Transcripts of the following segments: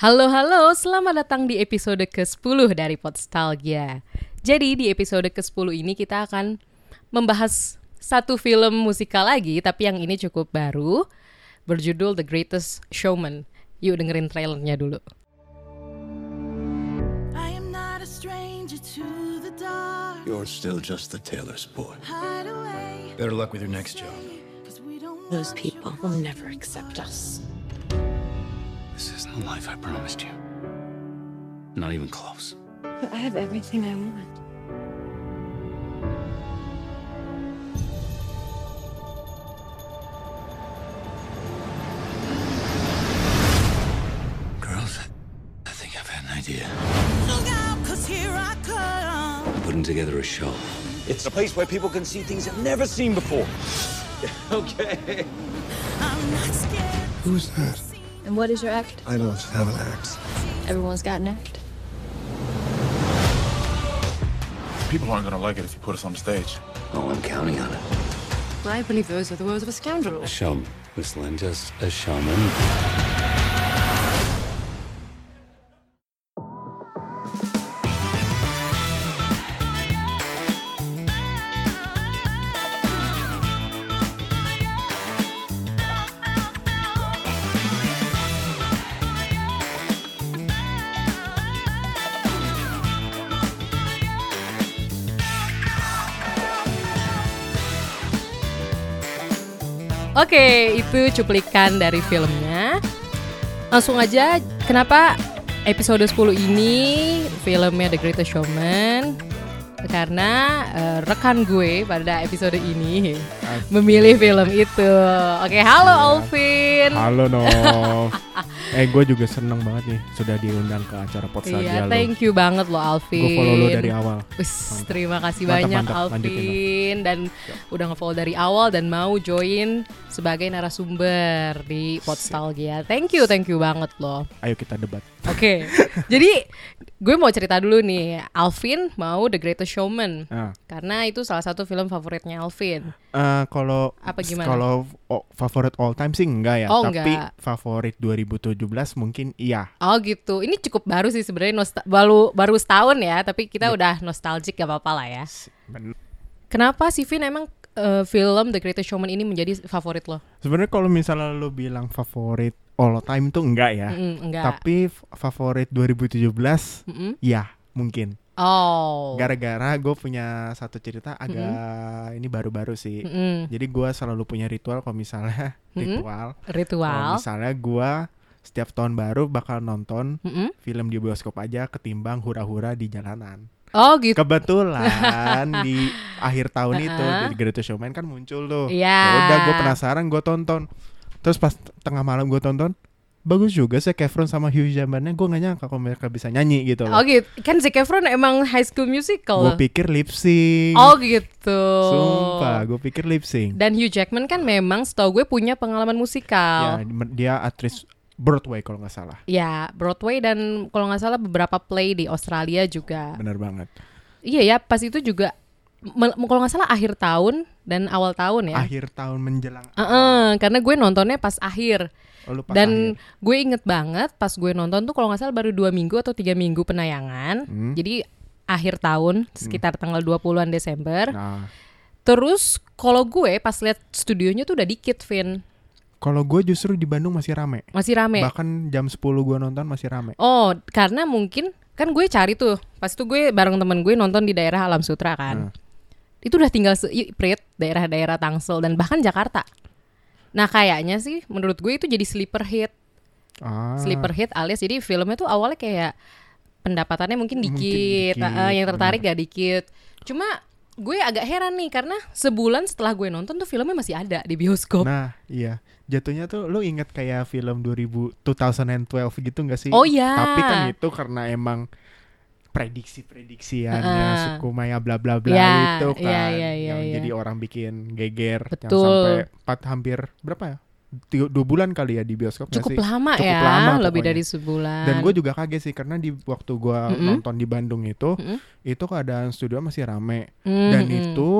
Halo halo, selamat datang di episode ke-10 dari Podstalgia. Jadi di episode ke-10 ini kita akan membahas satu film musikal lagi, tapi yang ini cukup baru, berjudul The Greatest Showman. Yuk dengerin trailernya dulu. I am not a stranger to the dark. You're still just the tailor's boy. Better luck with your next job. Those people will never accept us. This isn't the life I promised you. Not even close. But I have everything I want. Girls, I think I've had an idea. Look out, 'cause here I come. Putting together a show. It's a place where people can see things they've never seen before. okay. I'm not scared. Who's that? And what is your act? I don't have an act. Everyone's got an act. People aren't gonna like it if you put us on stage. Oh, I'm counting on it. I believe those are the words of a scoundrel. A shaman, Miss Lynn, just a showman. Oke, itu cuplikan dari filmnya. Langsung aja, kenapa episode 10 ini filmnya The Greatest Showman? Karena eh, rekan gue pada episode ini memilih film itu. Oke, halo Alvin. Halo Nov. eh gue juga seneng banget nih sudah diundang ke acara Podstalgia Iya, thank you banget lo Alvin. Gue follow lo dari awal. Terima kasih Mantap, banyak mantap. Alvin dan udah nge-follow dari awal dan mau join sebagai narasumber di Podstalgia. Thank you, thank you banget loh. Ayo kita debat. Oke. Jadi gue mau cerita dulu nih, Alvin mau The Greatest Showman. Nah, Karena itu salah satu film favoritnya Alvin. Eh, kalau Apa gimana? Kalau oh, favorit all time sih enggak ya, Oh, tapi enggak. favorit 2017 mungkin iya. Oh gitu. Ini cukup baru sih sebenarnya baru baru setahun ya, tapi kita udah nostalgic gak apa-apa lah ya. Ben- Kenapa sih Vin emang eh, film The Greatest Showman ini menjadi favorit lo? Sebenarnya kalau misalnya lo bilang favorit all time tuh enggak ya. Mm, enggak. Tapi favorit 2017 Mm-mm. ya mungkin. Oh. Gara-gara gue punya satu cerita agak ini baru-baru sih. Mm-mm. Jadi gue selalu punya ritual kalau misalnya Mm-mm. ritual. Kalau Ritual. misalnya gue setiap tahun baru bakal nonton Mm-mm. film di bioskop aja ketimbang hura-hura di jalanan. Oh gitu. Kebetulan di akhir tahun itu di Greatest Showman kan muncul tuh. Iya. Ya udah gue penasaran gue tonton. Terus pas tengah malam gue tonton bagus juga sih Kevron sama Hugh Jackman-nya gue gak nyangka kalau mereka bisa nyanyi gitu Oh loh. gitu. Kan Zac Efron emang High School Musical. Gue pikir lip sync. Oh gitu. Sumpah, gue pikir lip sync. Dan Hugh Jackman kan memang setahu gue punya pengalaman Ya, musikal. dia aktris Broadway kalau nggak salah. Ya, Broadway dan kalau nggak salah beberapa play di Australia juga. Bener banget. Iya ya, pas itu juga kalau nggak salah akhir tahun dan awal tahun ya. Akhir tahun menjelang. Heeh, karena gue nontonnya pas akhir. Oh, pas Dan akhir. gue inget banget pas gue nonton tuh kalau nggak salah baru dua minggu atau tiga minggu penayangan. Hmm. Jadi akhir tahun sekitar tanggal 20-an Desember. Nah, Terus kalau gue pas lihat studionya tuh udah dikit, Vin. kalau gue justru di Bandung masih rame. Masih rame. Bahkan jam 10 gue nonton masih rame. Oh, karena mungkin kan gue cari tuh. Pas itu gue bareng temen gue nonton di daerah Alam Sutra kan. Hmm. Itu udah tinggal Prit, daerah-daerah Tangsel dan bahkan Jakarta. Nah, kayaknya sih menurut gue itu jadi sleeper hit. Ah, Sleeper hit alias jadi filmnya tuh awalnya kayak pendapatannya mungkin Mungkin dikit, dikit, ah, yang tertarik gak dikit. Cuma gue agak heran nih karena sebulan setelah gue nonton tuh filmnya masih ada di bioskop. Nah, iya. Jatuhnya tuh lu inget kayak film 2000 2012 gitu gak sih? Oh, iya. Tapi kan itu karena emang prediksi-prediksiannya Heeh. suku Maya bla bla bla Iya, itu kan iya, iya, iya, yang iya. jadi orang bikin geger yang Betul. sampai empat hampir berapa ya? Tiga, dua bulan kali ya di bioskop Cukup sih? lama Cukup ya, lama lebih dari sebulan. Dan gue juga kaget sih karena di waktu gue Mm-mm. nonton di Bandung itu Mm-mm. itu keadaan studio masih rame Mm, dan mm. itu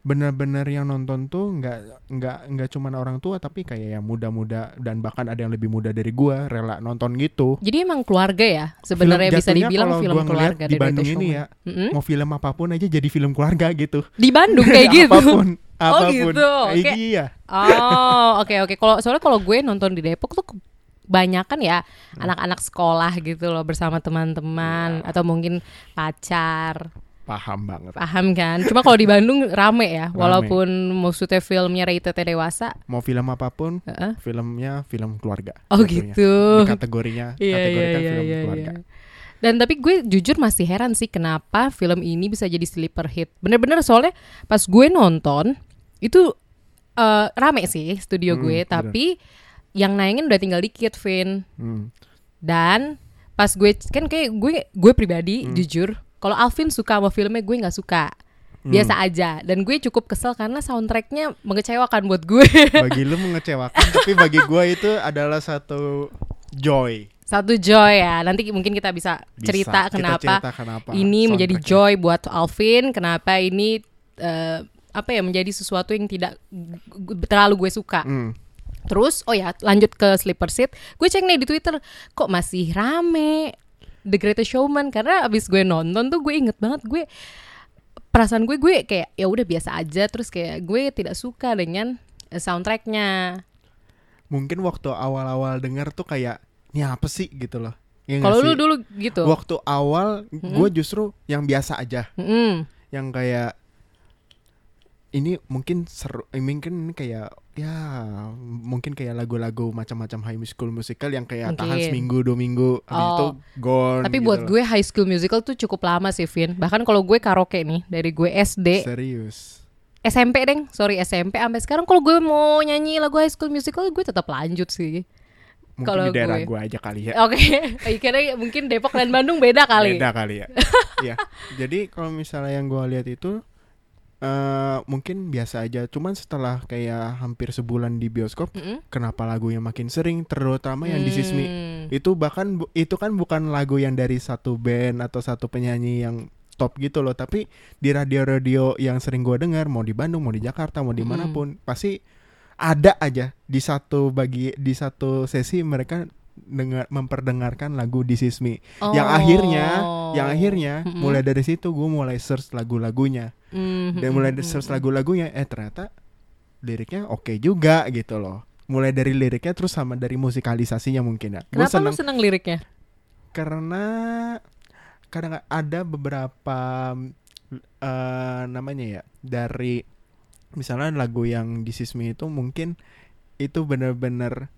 bener-bener yang nonton tuh nggak nggak nggak cuman orang tua tapi kayak yang muda-muda dan bahkan ada yang lebih muda dari gua rela nonton gitu. Jadi emang keluarga ya sebenarnya bisa dibilang film keluarga di Bandung ini ya Mm-mm. mau film apa pun aja jadi film keluarga gitu. Di Bandung kayak gitu. apa pun, apa pun. gitu, Eh, oke. Iya. Oh, oke oke. Kalau soalnya kalau gue nonton di Depok tuh kebanyakan ya Hmm. anak-anak sekolah gitu loh bersama teman-teman Iya. atau mungkin pacar. Paham banget. Paham kan? Cuma kalau di Bandung rame ya, Rame. walaupun maksudnya filmnya rated dewasa. Mau film apa pun, Heeh. filmnya film keluarga. Oh jatuhnya. gitu. Di kategorinya, Iya, kategorikan iya, film iya, keluarga. iya. Dan tapi gue jujur masih heran sih kenapa film ini bisa jadi sleeper hit. Bener-bener soalnya pas gue nonton itu eh, rame sih studio Hmm, gue, bener. tapi yang nayangin udah tinggal dikit, Vin. Hmm. Dan pas gue kan kayak gue gue pribadi Hmm. jujur, kalau Alvin suka sama filmnya gue nggak suka. Hmm. Biasa aja dan gue cukup kesel karena soundtracknya mengecewakan buat gue. Bagi lu mengecewakan, tapi bagi gua itu adalah satu joy. Satu joy ya. Nanti mungkin kita bisa Bisa cerita kita kenapa, cerita kenapa ini menjadi joy buat Alvin, kenapa ini eh, apa ya menjadi sesuatu yang tidak terlalu gue suka. Hmm. Terus oh ya lanjut ke sleeper seat, gue cek nih di Twitter kok masih rame The Greatest Showman karena abis gue nonton tuh gue inget banget gue perasaan gue gue kayak ya udah biasa aja terus kayak gue tidak suka dengan eh, soundtracknya. Mungkin waktu awal-awal denger tuh kayak ini apa sih gitu loh. Nggak Kalau lu dulu gitu. waktu awal gue justru yang biasa aja, Mm-mm. yang kayak ini mungkin seru, eh, mungkin ini kayak ya mungkin kayak lagu-lagu macam-macam high school musical yang kayak tahan Mungkin. seminggu dua minggu habis Oh. itu gone. Tapi gitu buat loh. gue High School Musical tuh cukup lama sih Vin Bahkan kalau gue karaoke nih Dari gue SD serius. SMP deng Sorry SMP Sampai sekarang kalau gue mau nyanyi lagu High School Musical Gue tetap lanjut sih Mungkin Kalau di daerah gue. gue aja kali ya. Oke Karena mungkin Depok dan Bandung beda kali Beda kali ya. Iya. Jadi kalau misalnya yang gue lihat itu eh mungkin biasa aja. Cuman setelah kayak hampir sebulan di bioskop, Mm-mm. kenapa lagunya makin sering, terutama yang di Sismi. Hmm. Itu bahkan bu- itu kan bukan lagu yang dari satu band atau satu penyanyi yang top gitu loh, tapi di radio-radio yang sering gue dengar, mau di Bandung, mau di Jakarta, mau di mana pun, pasti ada aja di satu bagi di satu sesi mereka dengar memperdengarkan lagu This Is Me yang Oh. akhirnya yang akhirnya Mm-mm. mulai dari situ gue mulai search lagu-lagunya Mhm. dan mulai dari search lagu-lagunya eh ternyata liriknya oke juga gitu loh mulai dari liriknya terus sama dari musikalisasinya mungkin ya Kenapa seneng lu seneng liriknya? karena kadang ada beberapa eh, namanya ya dari misalnya lagu yang This Is Me itu mungkin itu benar-benar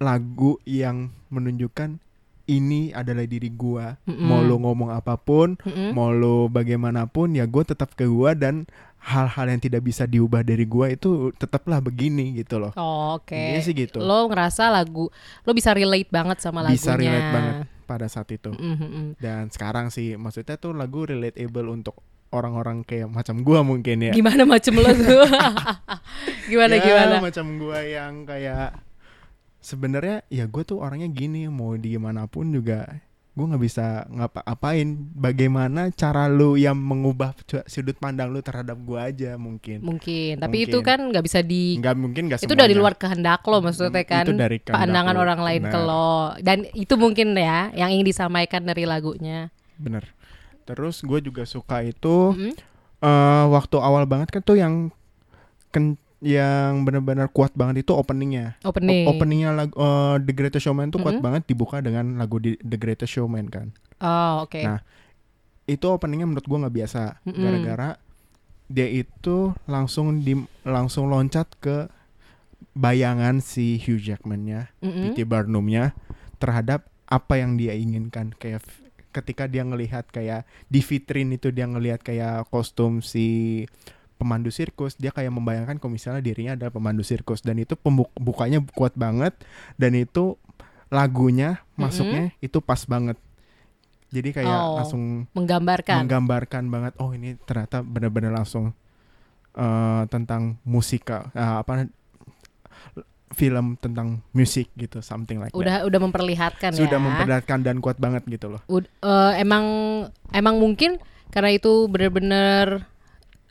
lagu yang menunjukkan ini adalah diri gua Mm-mm. mau lo ngomong apa pun Mm-mm. mau lo bagaimanapun ya gue tetap ke gua dan hal-hal yang tidak bisa diubah dari gua itu tetaplah begini gitu loh Oh, Oke. Intinya sih gitu. Lo ngerasa lagu lo bisa relate banget sama lagunya. bisa relate banget pada saat itu Mhm, mhm. dan sekarang sih maksudnya tuh lagu relatable untuk orang-orang kayak macam gua mungkin ya Gimana macem lo tuh? gimana Ya, gimana? macam gua yang kayak sebenarnya ya gue tuh orangnya gini mau di gimana pun juga gue nggak bisa ngapa-apain bagaimana cara lu yang mengubah sudut pandang lu terhadap gua aja mungkin Mungkin, tapi Mungkin. itu kan nggak bisa di nggak mungkin nggak itu dari semuanya. luar kehendak lo maksudnya kan Itu dari pandangan lo, orang lain ke benar. lo dan itu mungkin ya yang ingin disampaikan dari lagunya bener terus gue juga suka itu Mhm. eh waktu awal banget kan tuh yang ken yang benar-benar kuat banget itu openingnya opening O- openingnya lagu eh, The Greatest Showman tuh kuat Mhm. banget dibuka dengan lagu di- The Greatest Showman kan oh oke Nah, itu openingnya menurut gua nggak biasa gara-gara dia itu langsung di langsung loncat ke bayangan si Hugh Jackman-nya Mm-mm. P.T. Barnum-nya terhadap apa yang dia inginkan kayak ketika dia ngelihat kayak di vitrin itu dia ngelihat kayak kostum si pemandu sirkus dia kayak membayangkan kalau misalnya dirinya adalah pemandu sirkus. Dan itu pembukanya kuat banget dan itu lagunya masuknya itu pas banget. Jadi kayak Oh, langsung menggambarkan. menggambarkan banget oh ini ternyata benar-benar langsung eh, tentang musika eh, apa film tentang musik gitu something like that. udah udah memperlihatkan sudah ya. memperlihatkan dan kuat banget gitu loh. Ud- eh, emang emang mungkin karena itu bener-bener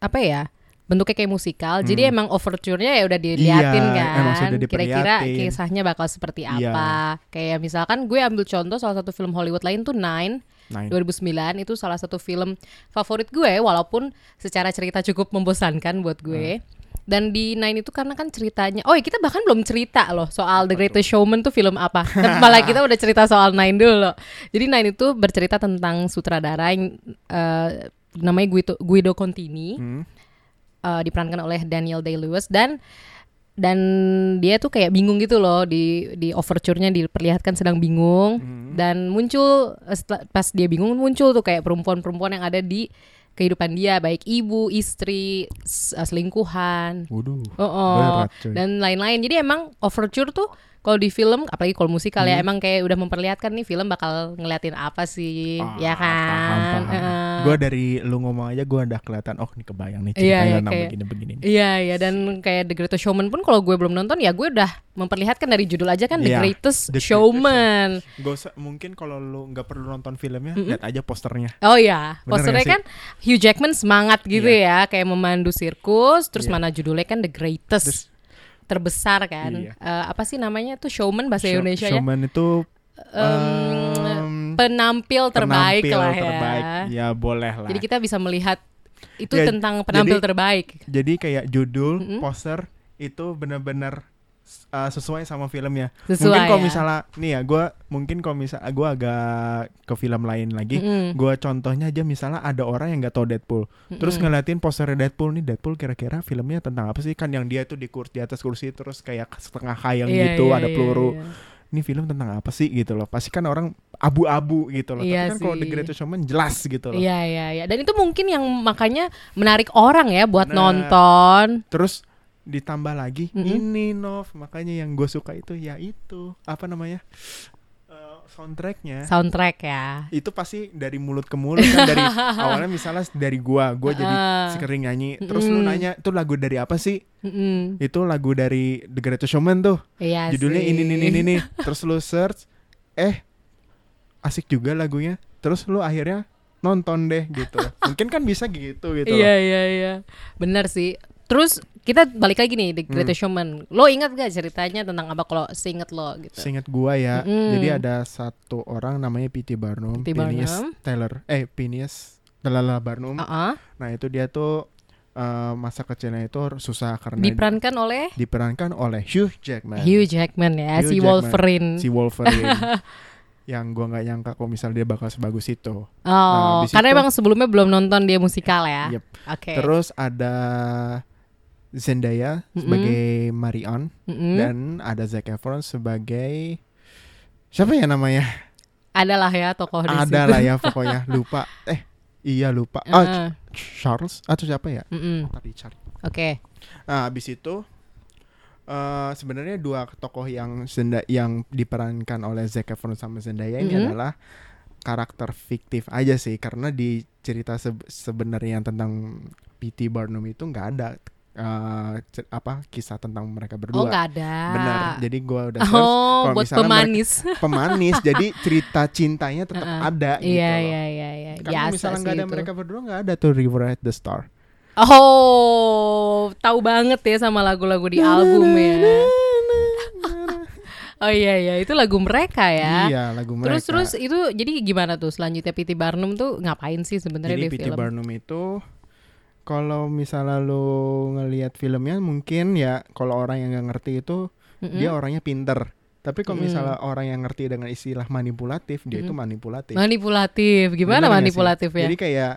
apa ya bentuknya kayak musikal. Jadi Hmm. emang overture-nya ya udah diliatin Iya, kan. Kira-kira kisahnya bakal seperti Iya. apa. Kayak misalkan gue ambil contoh salah satu film Hollywood lain tuh Nine. Nine. 2009 itu salah satu film favorit gue walaupun secara cerita cukup membosankan buat gue. Hmm. Dan di Nine itu karena kan ceritanya, oh ya kita bahkan belum cerita loh soal The Greatest Showman tuh film apa. Tapi Malah kita udah cerita soal Nine dulu loh. Jadi Nine itu bercerita tentang sutradara yang eh, namanya Guido, Guido Contini, Hmm. Eh, diperankan oleh Daniel Day Lewis dan dan dia tuh kayak bingung gitu loh di di overture-nya diperlihatkan sedang bingung dan muncul eh, setelah- pas dia bingung muncul tuh kayak perempuan-perempuan yang ada di kehidupan dia baik ibu, istri, eh, selingkuhan, Waduh. Oh, oh. Berat, dan lain-lain. Jadi emang overture tuh kalau di film, apalagi kalau musikal Hmm. ya emang kayak udah memperlihatkan nih film bakal ngeliatin apa sih, ya kan? Heeh. Gue dari lu ngomong aja gue udah kelihatan oh ini kebayang nih Iya, ceritanya iya, tentang kayak- begini-begini. Iya iya dan kayak The Greatest Showman pun kalau gue belum nonton ya gue udah memperlihatkan dari judul aja kan The Iya, Greatest The Greatest Showman. Gak usah mungkin kalau lu nggak perlu nonton filmnya, lihat aja posternya. Oh iya, Bener posternya kan Hugh Jackman semangat gitu ya, kayak memandu sirkus, terus Iya. mana judulnya kan The Greatest. Terus- terbesar kan. Iya. Eh, apa sih namanya tuh showman bahasa Show- Indonesia ya? Showman itu em, penampil terbaik penampil lah ya. terbaik. Ya boleh lah. Jadi kita bisa melihat itu Ya, tentang penampil jadi- terbaik. Jadi kayak judul, Mm-mm. poster itu benar-benar uh, sesuai sama filmnya. Sesuai mungkin kalau ya. misalnya nih ya, gue mungkin kalau misalnya gue agak ke film lain lagi, Mm-mm. gue contohnya aja misalnya ada orang yang nggak tahu Deadpool, terus ngeliatin posternya Deadpool nih Deadpool kira-kira filmnya tentang apa sih? Kan yang dia tuh di kursi di atas kursi terus kayak setengah khayal Iya, gitu, iya, ada peluru. iya. Ini film tentang apa sih gitu loh? Pasti kan orang abu-abu gitu loh. Iya Tapi kan kalau The. Greatest Showman jelas gitu loh. Iya iya iya. Dan itu mungkin yang makanya menarik orang ya buat Bener. nonton. Terus ditambah lagi Mm-mm. ini Nov makanya yang gue suka itu ya itu apa namanya soundtracknya Soundtrack ya. itu pasti dari mulut ke mulut kan dari awalnya misalnya dari gua gua jadi sering nyanyi terus lu Mm-mm. nanya itu lagu dari apa sih Mm-mm. itu lagu dari The Greatest Showman tuh Iya judulnya sih. ini ini ini ini terus lu search eh asik juga lagunya terus lu akhirnya nonton deh gitu mungkin kan bisa gitu gitu Iya iya iya. Benar sih. Terus kita balik lagi nih The Hmm. Greatest Showman. Lo ingat gak ceritanya tentang apa kalau seinget lo gitu? Gua ya, Mm-mm. jadi ada satu orang namanya P.T. Barnum, P.T. Phineas Barnum. Taylor, eh Phineas Delala Barnum. Uh-uh. Nah itu dia tuh eh, masa kecilnya itu susah karena Diperankan oleh diperankan oleh Hugh Jackman, Hugh Jackman ya, Hugh si Jackman. Wolverine. si Wolverine. yang gua nggak nyangka kalau misalnya dia bakal sebagus itu. Oh, di karena situ- emang sebelumnya belum nonton dia musikal ya. Yep. Oke. Terus ada Zendaya Mm-mm. sebagai Marion Mm-mm. dan ada Zac Efron sebagai siapa ya namanya? Adalah ya tokoh di ada situ. lah ya pokoknya lupa eh iya lupa oh Heeh. Charles atau siapa ya Mm-mm. tadi cari Oke. nah habis itu eh sebenarnya dua tokoh yang Zenda yang diperankan oleh Zac Efron sama Zendaya ini Mhm. adalah karakter fiktif aja sih karena di cerita se- sebenarnya yang tentang P.T. Barnum itu nggak ada eh, cer- apa kisah tentang mereka Oh berdua nggak ada. benar jadi gua udah search Oh, kalau buat misalnya mereka- pemanis. pemanis jadi cerita cintanya tetap Heeh. ada gitu Iya loh. iya iya iya. Karena Biasa misalnya nggak ada itu. mereka berdua nggak ada tuh River at the Star. Oh, tahu banget ya sama lagu-lagu di album ya. Oh iya iya, itu lagu mereka ya. Iya lagu mereka. Terus terus itu jadi gimana tuh selanjutnya P.T. Barnum tuh ngapain sih sebenarnya di P.T. film? Barnum itu kalau misalnya lu ngelihat filmnya mungkin ya kalau orang yang nggak ngerti itu Mm-mm. dia orangnya pinter. Tapi kalau misalnya orang yang ngerti dengan istilah manipulatif dia itu manipulatif. Manipulatif. Gimana Bener manipulatif ya? Jadi kayak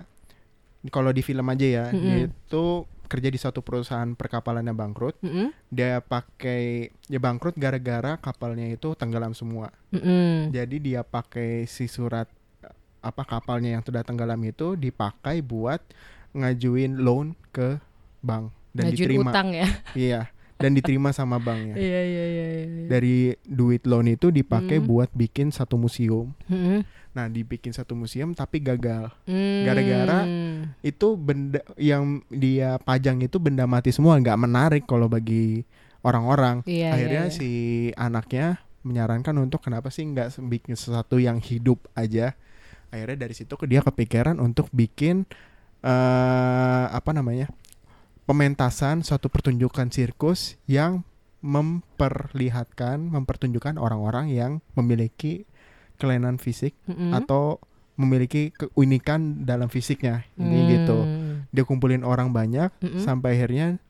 kalau di film aja ya dia Mm-mm. itu kerja di suatu perusahaan perkapalannya bangkrut. Mm-mm. Dia pakai ya bangkrut gara-gara kapalnya itu tenggelam semua. Mm-mm. Jadi dia pakai si surat apa kapalnya yang sudah tenggelam itu dipakai buat ngajuin loan ke bank dan Ngajuin diterima. utang ya. Iya, dan diterima sama banknya. Iya iya iya iya. Dari duit loan itu dipakai Hmm. buat bikin satu museum. Mm-mm. Nah, dibikin satu museum tapi gagal. Mm. Gara-gara Itu benda yang dia pajang itu benda mati semua, nggak menarik kalau bagi orang-orang. Iya, Akhirnya iya, iya. si anaknya menyarankan untuk kenapa sih nggak bikin sesuatu yang hidup aja. Akhirnya dari situ ke dia kepikiran untuk bikin eh apa namanya pementasan suatu pertunjukan sirkus yang memperlihatkan mempertunjukkan orang-orang yang memiliki kelainan fisik Mm-mm. atau memiliki keunikan dalam fisiknya ini Hmm. gitu dia kumpulin orang banyak Mm-mm. sampai akhirnya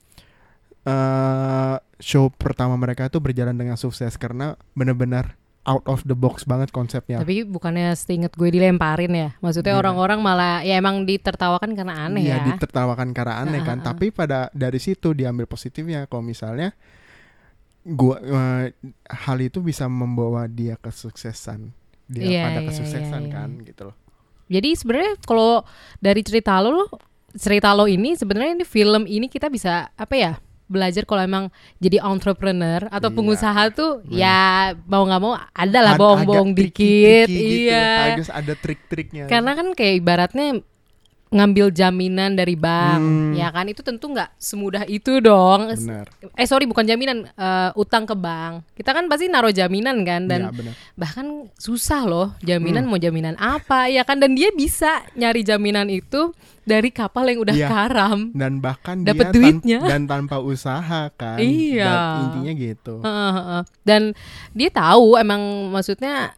eh show pertama mereka itu berjalan dengan sukses karena benar-benar out of the box banget konsepnya Tapi bukannya seinget gue dilemparin ya? Maksudnya Iya. orang-orang malah ya emang ditertawakan karena aneh Iya, ya. ditertawakan karena aneh kan. Tapi pada dari situ diambil positifnya kalau misalnya gua eh, hal itu bisa membawa dia kesuksesan. Dia Iya, pada iya, kesuksesan iya, iya. kan gitu loh. Jadi sebenarnya kalau dari cerita lo, lo cerita lo ini sebenarnya ini film ini kita bisa apa ya? Belajar kalau emang jadi entrepreneur atau Iya. pengusaha tuh Hmm. ya mau nggak mau ada lah bohong-bohong dikit, tricky-tricky gitu. iya. Harus ada trik-triknya. Karena kan kayak ibaratnya ngambil jaminan dari bank, Hmm. ya kan itu tentu nggak semudah itu dong. benar. Eh sorry bukan jaminan, eh, utang ke bank. Kita kan pasti naruh jaminan kan dan benar. bahkan susah loh jaminan Hmm. mau jaminan apa ya kan dan dia bisa nyari jaminan itu dari kapal yang udah Iya. karam. Dan bahkan Dapet dia tan- duitnya. dan tanpa usaha kan. Iya. Dan intinya gitu. Dan dia tahu emang maksudnya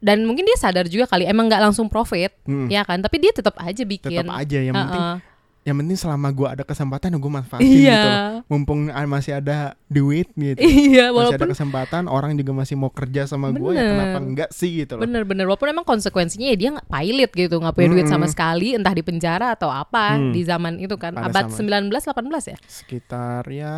dan mungkin dia sadar juga kali emang nggak langsung profit Hmm. ya kan tapi dia tetap aja bikin Tetap aja yang penting Heeh. yang penting selama gua ada kesempatan gue manfaatin Iya. gitu. Mumpung ah, masih ada duit gitu. iya masih ada walaupun kesempatan orang juga masih mau kerja sama gue ya kenapa enggak sih gitu loh bener-bener walaupun emang konsekuensinya ya dia nggak pilot gitu nggak punya duit sama Mm-mm. sekali entah di penjara atau apa Hmm. di zaman itu kan Pada abad zaman. 19 18 ya sekitar ya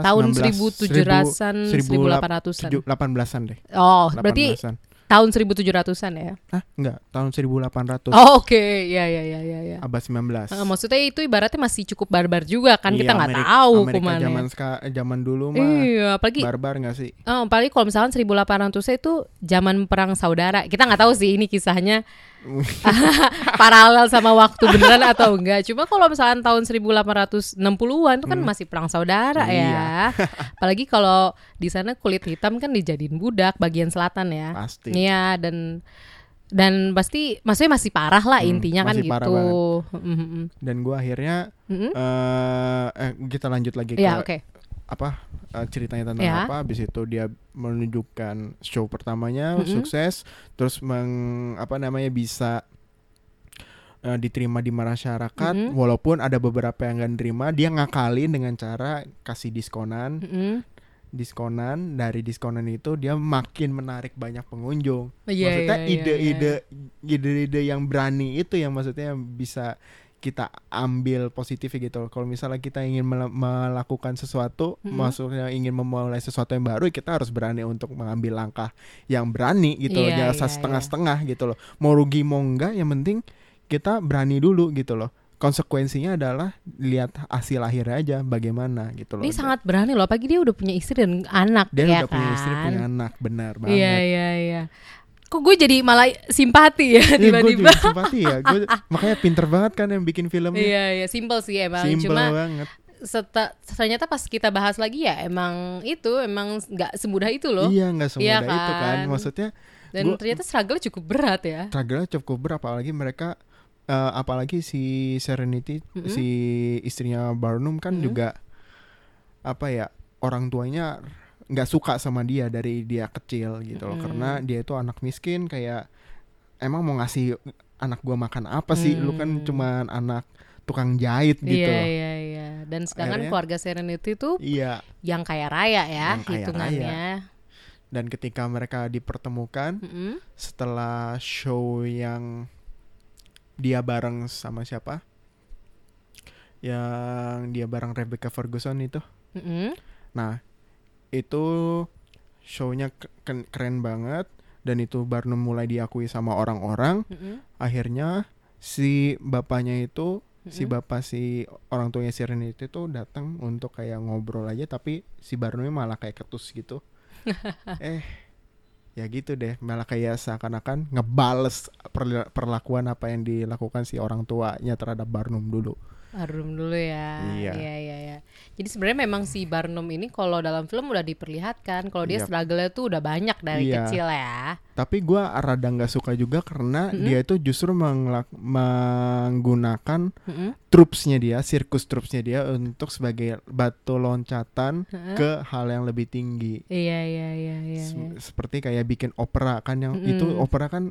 tahun 19, 1700-an 1000, 1800-an 1800-an deh oh berarti 1800-an. Tahun 1700-an ya? Ah enggak tahun 1800 oh oke. Ya ya ya ya ya abad 19 Eh, maksudnya itu ibaratnya masih cukup barbar juga kan kita Iya, nggak Amerika- tahu Amerika kumannya zaman ska- zaman dulu mah iya apalagi barbar nggak sih? Oh, apalagi kalau misalkan 1800 itu zaman perang saudara. Kita nggak tahu sih ini kisahnya paralel sama waktu beneran atau enggak. Cuma kalau misalkan tahun 1860-an itu kan masih perang saudara Hmm. Iya. ya. Apalagi kalau di sana kulit hitam kan dijadiin budak bagian selatan ya. pasti Iya dan dan pasti maksudnya masih parah lah Hmm, intinya kan gitu. Dan gue akhirnya Mhm. eh eh, kita lanjut lagi ke Ya oke. apa eh, ceritanya tentang Ya. apa habis itu dia menunjukkan show pertamanya Mm-mm. sukses terus meng apa namanya bisa eh, diterima di masyarakat Mm-mm. walaupun ada beberapa yang gak nerima dia ngakalin dengan cara kasih diskonan Mhm. diskonan dari diskonan itu dia makin menarik banyak pengunjung Iya, maksudnya iya, iya, ide-ide ide-ide yang berani itu yang maksudnya bisa kita ambil positif gitu loh. Kalau misalnya kita ingin mela- melakukan sesuatu, Mhm. maksudnya ingin memulai sesuatu yang baru, kita harus berani untuk mengambil langkah yang berani gitu loh, Iya, jangan iya, setengah-setengah gitu loh. Mau rugi mau enggak, yang penting kita berani dulu gitu loh. Konsekuensinya adalah lihat hasil akhirnya aja bagaimana gitu loh. Dia sangat berani loh, apalagi dia udah punya istri dan anak dia ya udah punya istri, kan? punya anak, benar banget. Iya iya iya. Kok gue jadi malah simpati ya Iya, gue tiba-tiba. juga simpati ya. Gue makanya pinter banget kan yang bikin filmnya. Iya iya simple sih emang. Simple Cuma banget. seta- ternyata pas kita bahas lagi ya emang itu emang nggak semudah itu loh. Iya nggak semudah Iya itu kan. kan? Maksudnya Dan gua- ternyata struggle cukup berat ya. struggle cukup berat apalagi mereka eh, apalagi si Serenity Mm-mm. si istrinya Barnum kan Mm-mm. juga apa ya orang tuanya nggak suka sama dia dari dia kecil gitu loh Mm-mm. karena dia itu anak miskin kayak emang mau ngasih anak gua makan apa sih lu kan Hmm. cuman anak tukang jahit gitu iya loh iya iya. Dan sedangkan Akhirnya- keluarga Serenity tuh iya yang kaya raya ya Yang kaya hitungannya. dan ketika mereka dipertemukan Mm-mm. setelah show yang dia bareng sama siapa? Yang dia bareng Rebecca Ferguson itu. Mm-mm. Nah, itu shownya keren banget dan itu Barnum mulai diakui sama orang-orang. Mm-mm. Akhirnya si bapaknya itu si Mm-mm. bapak si orang tuanya Serenity itu datang untuk kayak ngobrol aja tapi si Barnumnya malah kayak ketus gitu. eh ya gitu deh malah kayak seakan-akan ngebales perla- perlakuan apa yang dilakukan si orang tuanya terhadap Barnum dulu Barnum dulu ya. Iya. Iya, iya, iya. Jadi sebenarnya memang si Barnum ini kalau dalam film udah diperlihatkan kalau dia Yap. struggle-nya tuh udah banyak dari Iya. kecil ya. Tapi gua rada nggak suka juga karena dia itu justru menggunakan Mm-mm. trupsnya dia, sirkus trupsnya dia untuk sebagai batu loncatan Heeh. ke hal yang lebih tinggi. Iya, iya, iya, iya. Se- iya. Seperti kayak bikin opera kan yang Mm-mm. itu opera kan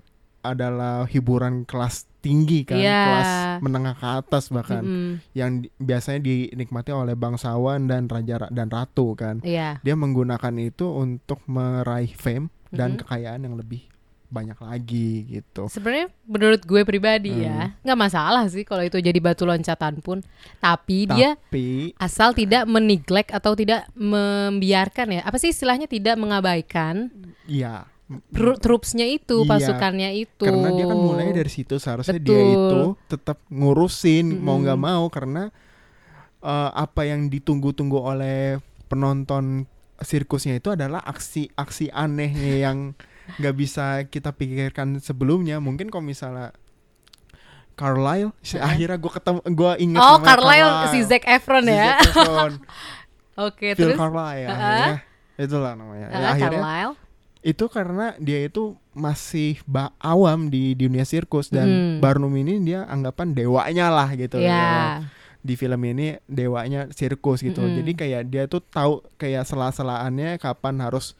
adalah hiburan kelas tinggi kan, Iya. kelas menengah ke atas bahkan Mm-mm. yang di- biasanya dinikmati oleh bangsawan dan raja ra- dan ratu kan. Iya. Dia menggunakan itu untuk meraih fame dan Mm-mm. kekayaan yang lebih banyak lagi gitu. Sebenarnya menurut gue pribadi Hmm. ya, nggak masalah sih kalau itu jadi batu loncatan pun. Tapi dia Tapi asal tidak meneglect atau tidak membiarkan ya. Apa sih istilahnya tidak mengabaikan ya tru- troops-nya itu, Iya. pasukannya itu. karena dia kan mulai dari situ seharusnya dia Betul. itu tetap ngurusin mau nggak mau karena eh, apa yang ditunggu-tunggu oleh penonton sirkusnya itu adalah aksi-aksi anehnya yang nggak bisa kita pikirkan sebelumnya mungkin kalau misalnya Carlisle si- akhirnya gue ketemu gue ingat Oh, Carlisle si Zac Efron Si ya. Zac Efron. Oke, Phil terus Carlisle Ah. akhirnya itulah namanya Ya, Ah, akhirnya. Itu karena dia itu masih ba- awam di dunia sirkus dan Hmm. Barnum ini dia anggapan dewanya lah gitu Ya. ya. di film ini dewanya sirkus gitu Mm-mm. jadi kayak dia tuh tahu kayak sela-selaannya kapan harus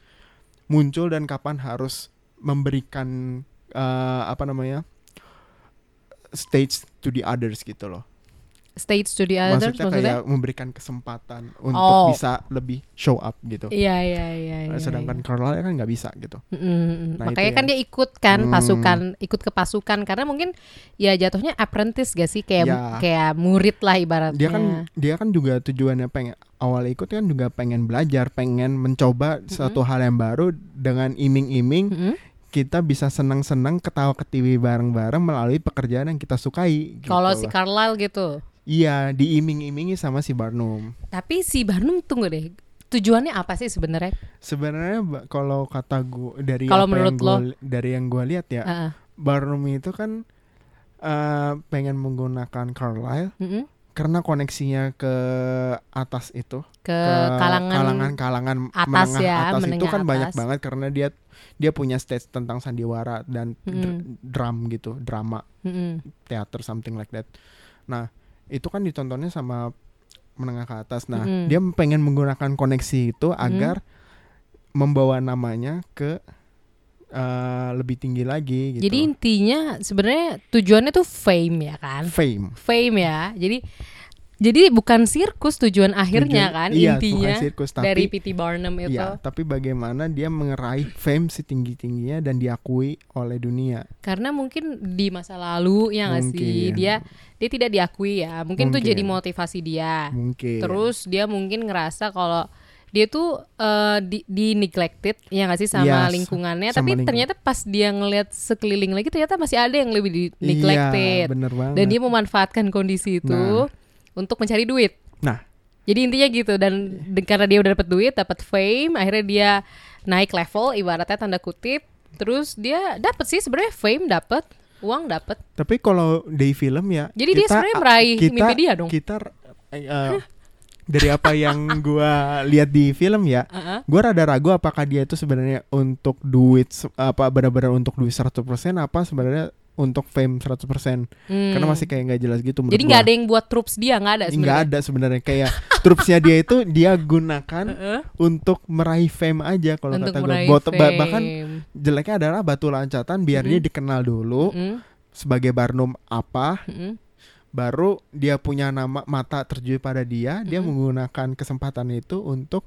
muncul dan kapan harus memberikan eh, apa namanya stage to the others gitu loh Stage to the others maksudnya, maksudnya? kayak memberikan kesempatan untuk Oh. bisa lebih show up gitu Iya, iya, iya, iya. sedangkan iya. Carlisle kan nggak bisa gitu Mm-mm. Nah, Makanya kan yang- dia ikut kan Hmm. pasukan, ikut ke pasukan karena mungkin ya jatuhnya apprentice gak sih kayak Ya. kayak murid lah ibaratnya. dia kan dia kan juga tujuannya pengen awal ikut kan juga pengen belajar pengen mencoba suatu hal yang baru dengan iming-iming kita bisa senang-senang ketawa ketiwi bareng-bareng melalui pekerjaan yang kita sukai gitu Kalau si. Carlisle gitu. Iya diiming-imingi sama si Barnum Tapi si Barnum tunggu deh. Tujuannya apa sih sebenarnya? sebenarnya kalau kata gua dari Kalau apa menurut yang gua lo? dari yang gua lihat ya Heeh. Barnum itu kan eh, pengen menggunakan Carlisle Mm-mm. karena koneksinya ke atas itu Ke, ke kalangan, kalangan-kalangan atas menengah ya, atas itu kan banyak atas. banget karena dia dia punya stage tentang sandiwara dan dr- Mm. drum gitu drama Mm-mm. teater something like that nah itu kan ditontonnya sama menengah ke atas nah Mm-mm. dia pengen menggunakan koneksi itu agar membawa namanya ke eh, lebih tinggi lagi gitu Jadi intinya sebenarnya tujuannya tuh fame ya kan? fame Fame ya. Jadi jadi bukan sirkus tujuan akhirnya Tujuan- kan iya, intinya bukan sirkus, tapi dari P.T. Barnum itu. Iya, tapi bagaimana dia mengeraih fame setinggi tingginya dan diakui oleh dunia. Karena mungkin di masa lalu ya nggak sih dia dia tidak diakui ya. Mungkin, tuh Mungkin. jadi motivasi dia. Mungkin. Terus dia mungkin ngerasa kalau dia tuh eh, di, di neglected ya nggak sih sama Yes, lingkungannya. sama Tapi lingkungan. ternyata pas dia ngelihat sekeliling lagi ternyata masih ada yang lebih di Iya, neglected. bener banget. Dan dia memanfaatkan kondisi itu Nah. Untuk mencari duit. Nah, Jadi intinya gitu dan karena dia udah dapat duit, dapat fame, akhirnya dia naik level ibaratnya tanda kutip. Terus dia dapat sih sebenarnya fame dapat, uang dapat. tapi kalau di film ya Jadi dia sebenarnya meraih mimpi dia dong. Kita eh, dari apa yang gua lihat di film ya, Heeh. gua rada ragu apakah dia itu sebenarnya untuk duit apa benar-benar untuk duit 100% apa sebenarnya untuk fame 100%. Hmm. Karena masih kayak nggak jelas gitu menurut Jadi nggak ada yang buat troops dia nggak ada nggak ada sebenarnya kayak trupsnya dia itu dia gunakan Heeh. untuk meraih fame aja kalau kata gue Bot- fame. bahkan jeleknya adalah batu loncatan biar dia dikenal dulu Mm-mm, sebagai Barnum apa mm-mm. baru dia punya nama mata tertuju pada dia dia Mm-mm. menggunakan kesempatan itu untuk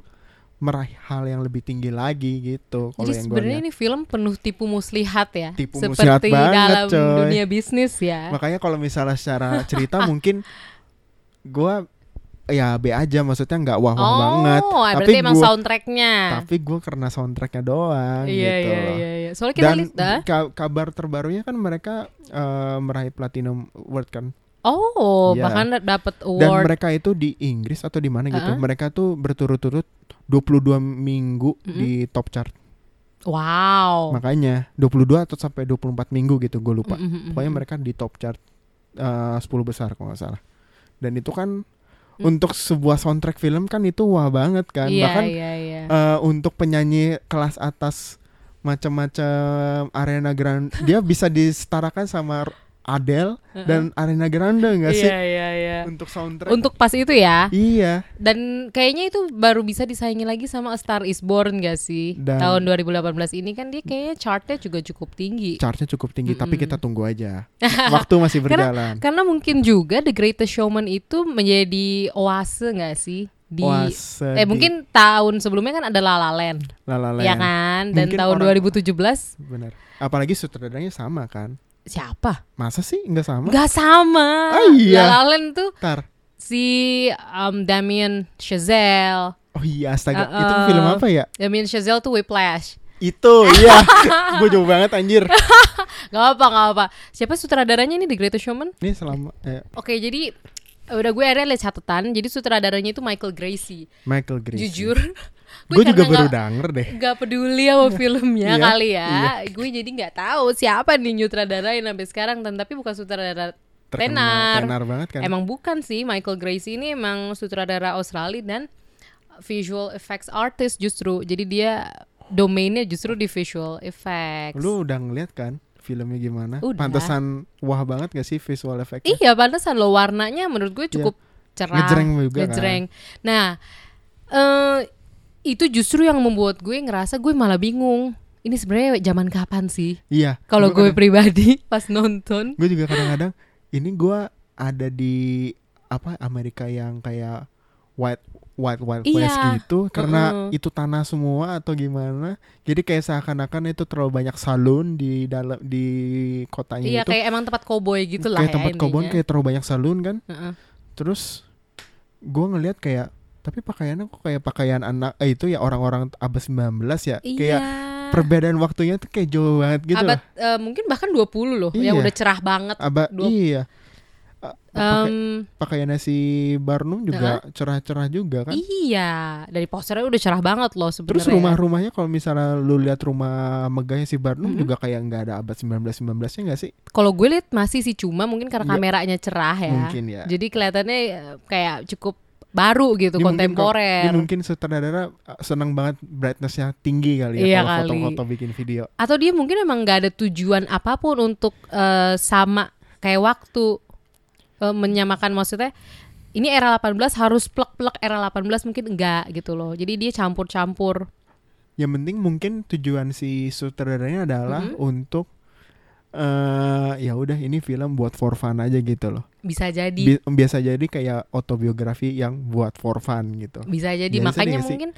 meraih hal yang lebih tinggi lagi gitu Jadi gue sebenarnya ini film penuh tipu muslihat ya, Tipu muslihat seperti banget, dalam coy. dunia bisnis ya. makanya kalau misalnya secara cerita mungkin gua ya B aja maksudnya nggak wah wah oh, banget berarti emang gua- soundtracknya. tapi gue karena soundtracknya doang Iya gitu iya iya iya. Soalnya kita Dan lihat dah. ka- kabar terbarunya kan mereka eh, meraih platinum award kan. Oh, Iya. bahkan dapat Dan award. mereka itu di Inggris atau di mana gitu. Uh-uh. Mereka tuh berturut-turut 22 minggu Mm-mm. di top chart. Wow. Makanya 22 atau sampai 24 minggu gitu gue lupa. Mm, mm, mm, Pokoknya mm. mereka di top chart eh, 10 besar kalau nggak salah. dan itu kan untuk sebuah soundtrack film kan itu wah banget kan Iya, bahkan iya, iya. eh, untuk penyanyi kelas atas macam-macam Arena Grande dia bisa disetarakan sama Adele dan Arena Grande enggak sih Iya, iya, iya. untuk soundtrack Untuk pas itu ya. iya Dan kayaknya itu baru bisa disaingi lagi sama A Star Is Born gak sih? Dan- Tahun 2018 ini kan dia kayaknya chartnya juga cukup tinggi. chartnya cukup tinggi tapi kita tunggu aja waktu masih berjalan Karena mungkin juga The Greatest Showman itu menjadi oase gak sih? Di Oase eh di mungkin tahun sebelumnya kan ada La La Land, La La ya Land. kan? Dan Mungkin tahun orang- 2017 benar apalagi sutradaranya sama kan siapa? masa sih enggak sama Gak sama. Ah, iya. La La Land tuh Ntar. si um, Damien Chazelle. oh iya astaga Uh-uh. itu film apa ya Damien Chazelle tuh Whiplash. itu iya gue jauh banget anjir Gak apa, gak apa. Siapa sutradaranya ini The Greatest Showman? ini selama eh, Oke, jadi udah gue akhirnya lihat catatan. Jadi sutradaranya itu Michael Gracie. Michael Gracie Jujur, gue juga baru gak, denger deh gak peduli sama filmnya Iya, kali ya. iya. Gue jadi nggak tahu siapa nih nyutradarain sampai sekarang. Dan tapi bukan sutradara Terkenal, tenar. tenar banget kan Emang bukan sih Michael Gracie ini emang sutradara Australia dan visual effects artist justru. Jadi dia domainnya justru di visual effects. lu udah ngeliat kan filmnya gimana Udah. pantesan wah banget gak sih visual effectnya Iya pantesan lo warnanya menurut gue cukup cerah, Iya. Ngejreng juga kan. ngejreng. Nah, eh itu justru yang membuat gue ngerasa gue malah bingung. Ini sebenarnya zaman kapan sih? iya Kalau gue pribadi pas nonton, gue juga kadang-kadang ini gue ada di apa Amerika yang kayak white white white Iya. west gitu karena Mm-mm. itu tanah semua atau gimana jadi kayak seakan-akan itu terlalu banyak salon di dalam di kotanya iya itu kayak emang tempat koboi gitu lah kayak ya tempat intinya. kayak terlalu banyak salon kan Heeh. terus gue ngelihat kayak tapi pakaiannya kok kayak pakaian anak eh, itu ya orang-orang abad 19 ya Iya. kayak perbedaan waktunya tuh kayak jauh banget gitu Abad eh, mungkin bahkan 20 loh yang Iya. udah cerah banget. abad dua- iya A- pakai- Em, pakaiannya si Barnum juga cerah-cerah juga kan iya, dari posternya udah cerah banget loh sebenarnya. terus rumah-rumahnya kalau misalnya lu lihat rumah megahnya si Barnum Mm-hmm. juga kayak nggak ada abad 19 19 nya nggak sih Kalau gue lihat masih sih cuma mungkin karena Iya. kameranya cerah ya. Mungkin ya. Jadi kelihatannya eh, kayak cukup baru gitu mungkin kok- kontemporer. dia mungkin sutradara uh, senang banget brightnessnya tinggi kali ya Iya kalau foto-foto bikin video Atau dia mungkin emang nggak ada tujuan apa pun untuk eh, sama kayak waktu eh, menyamakan maksudnya ini era 18 harus plek-plek era 18 mungkin enggak gitu loh. Jadi dia campur-campur. yang penting mungkin tujuan si sutradaranya adalah Mm-hmm. untuk eh ya udah ini film buat for fun aja gitu loh Bisa jadi Bi- biasa jadi kayak autobiografi yang buat for fun gitu bisa jadi Biasa makanya mungkin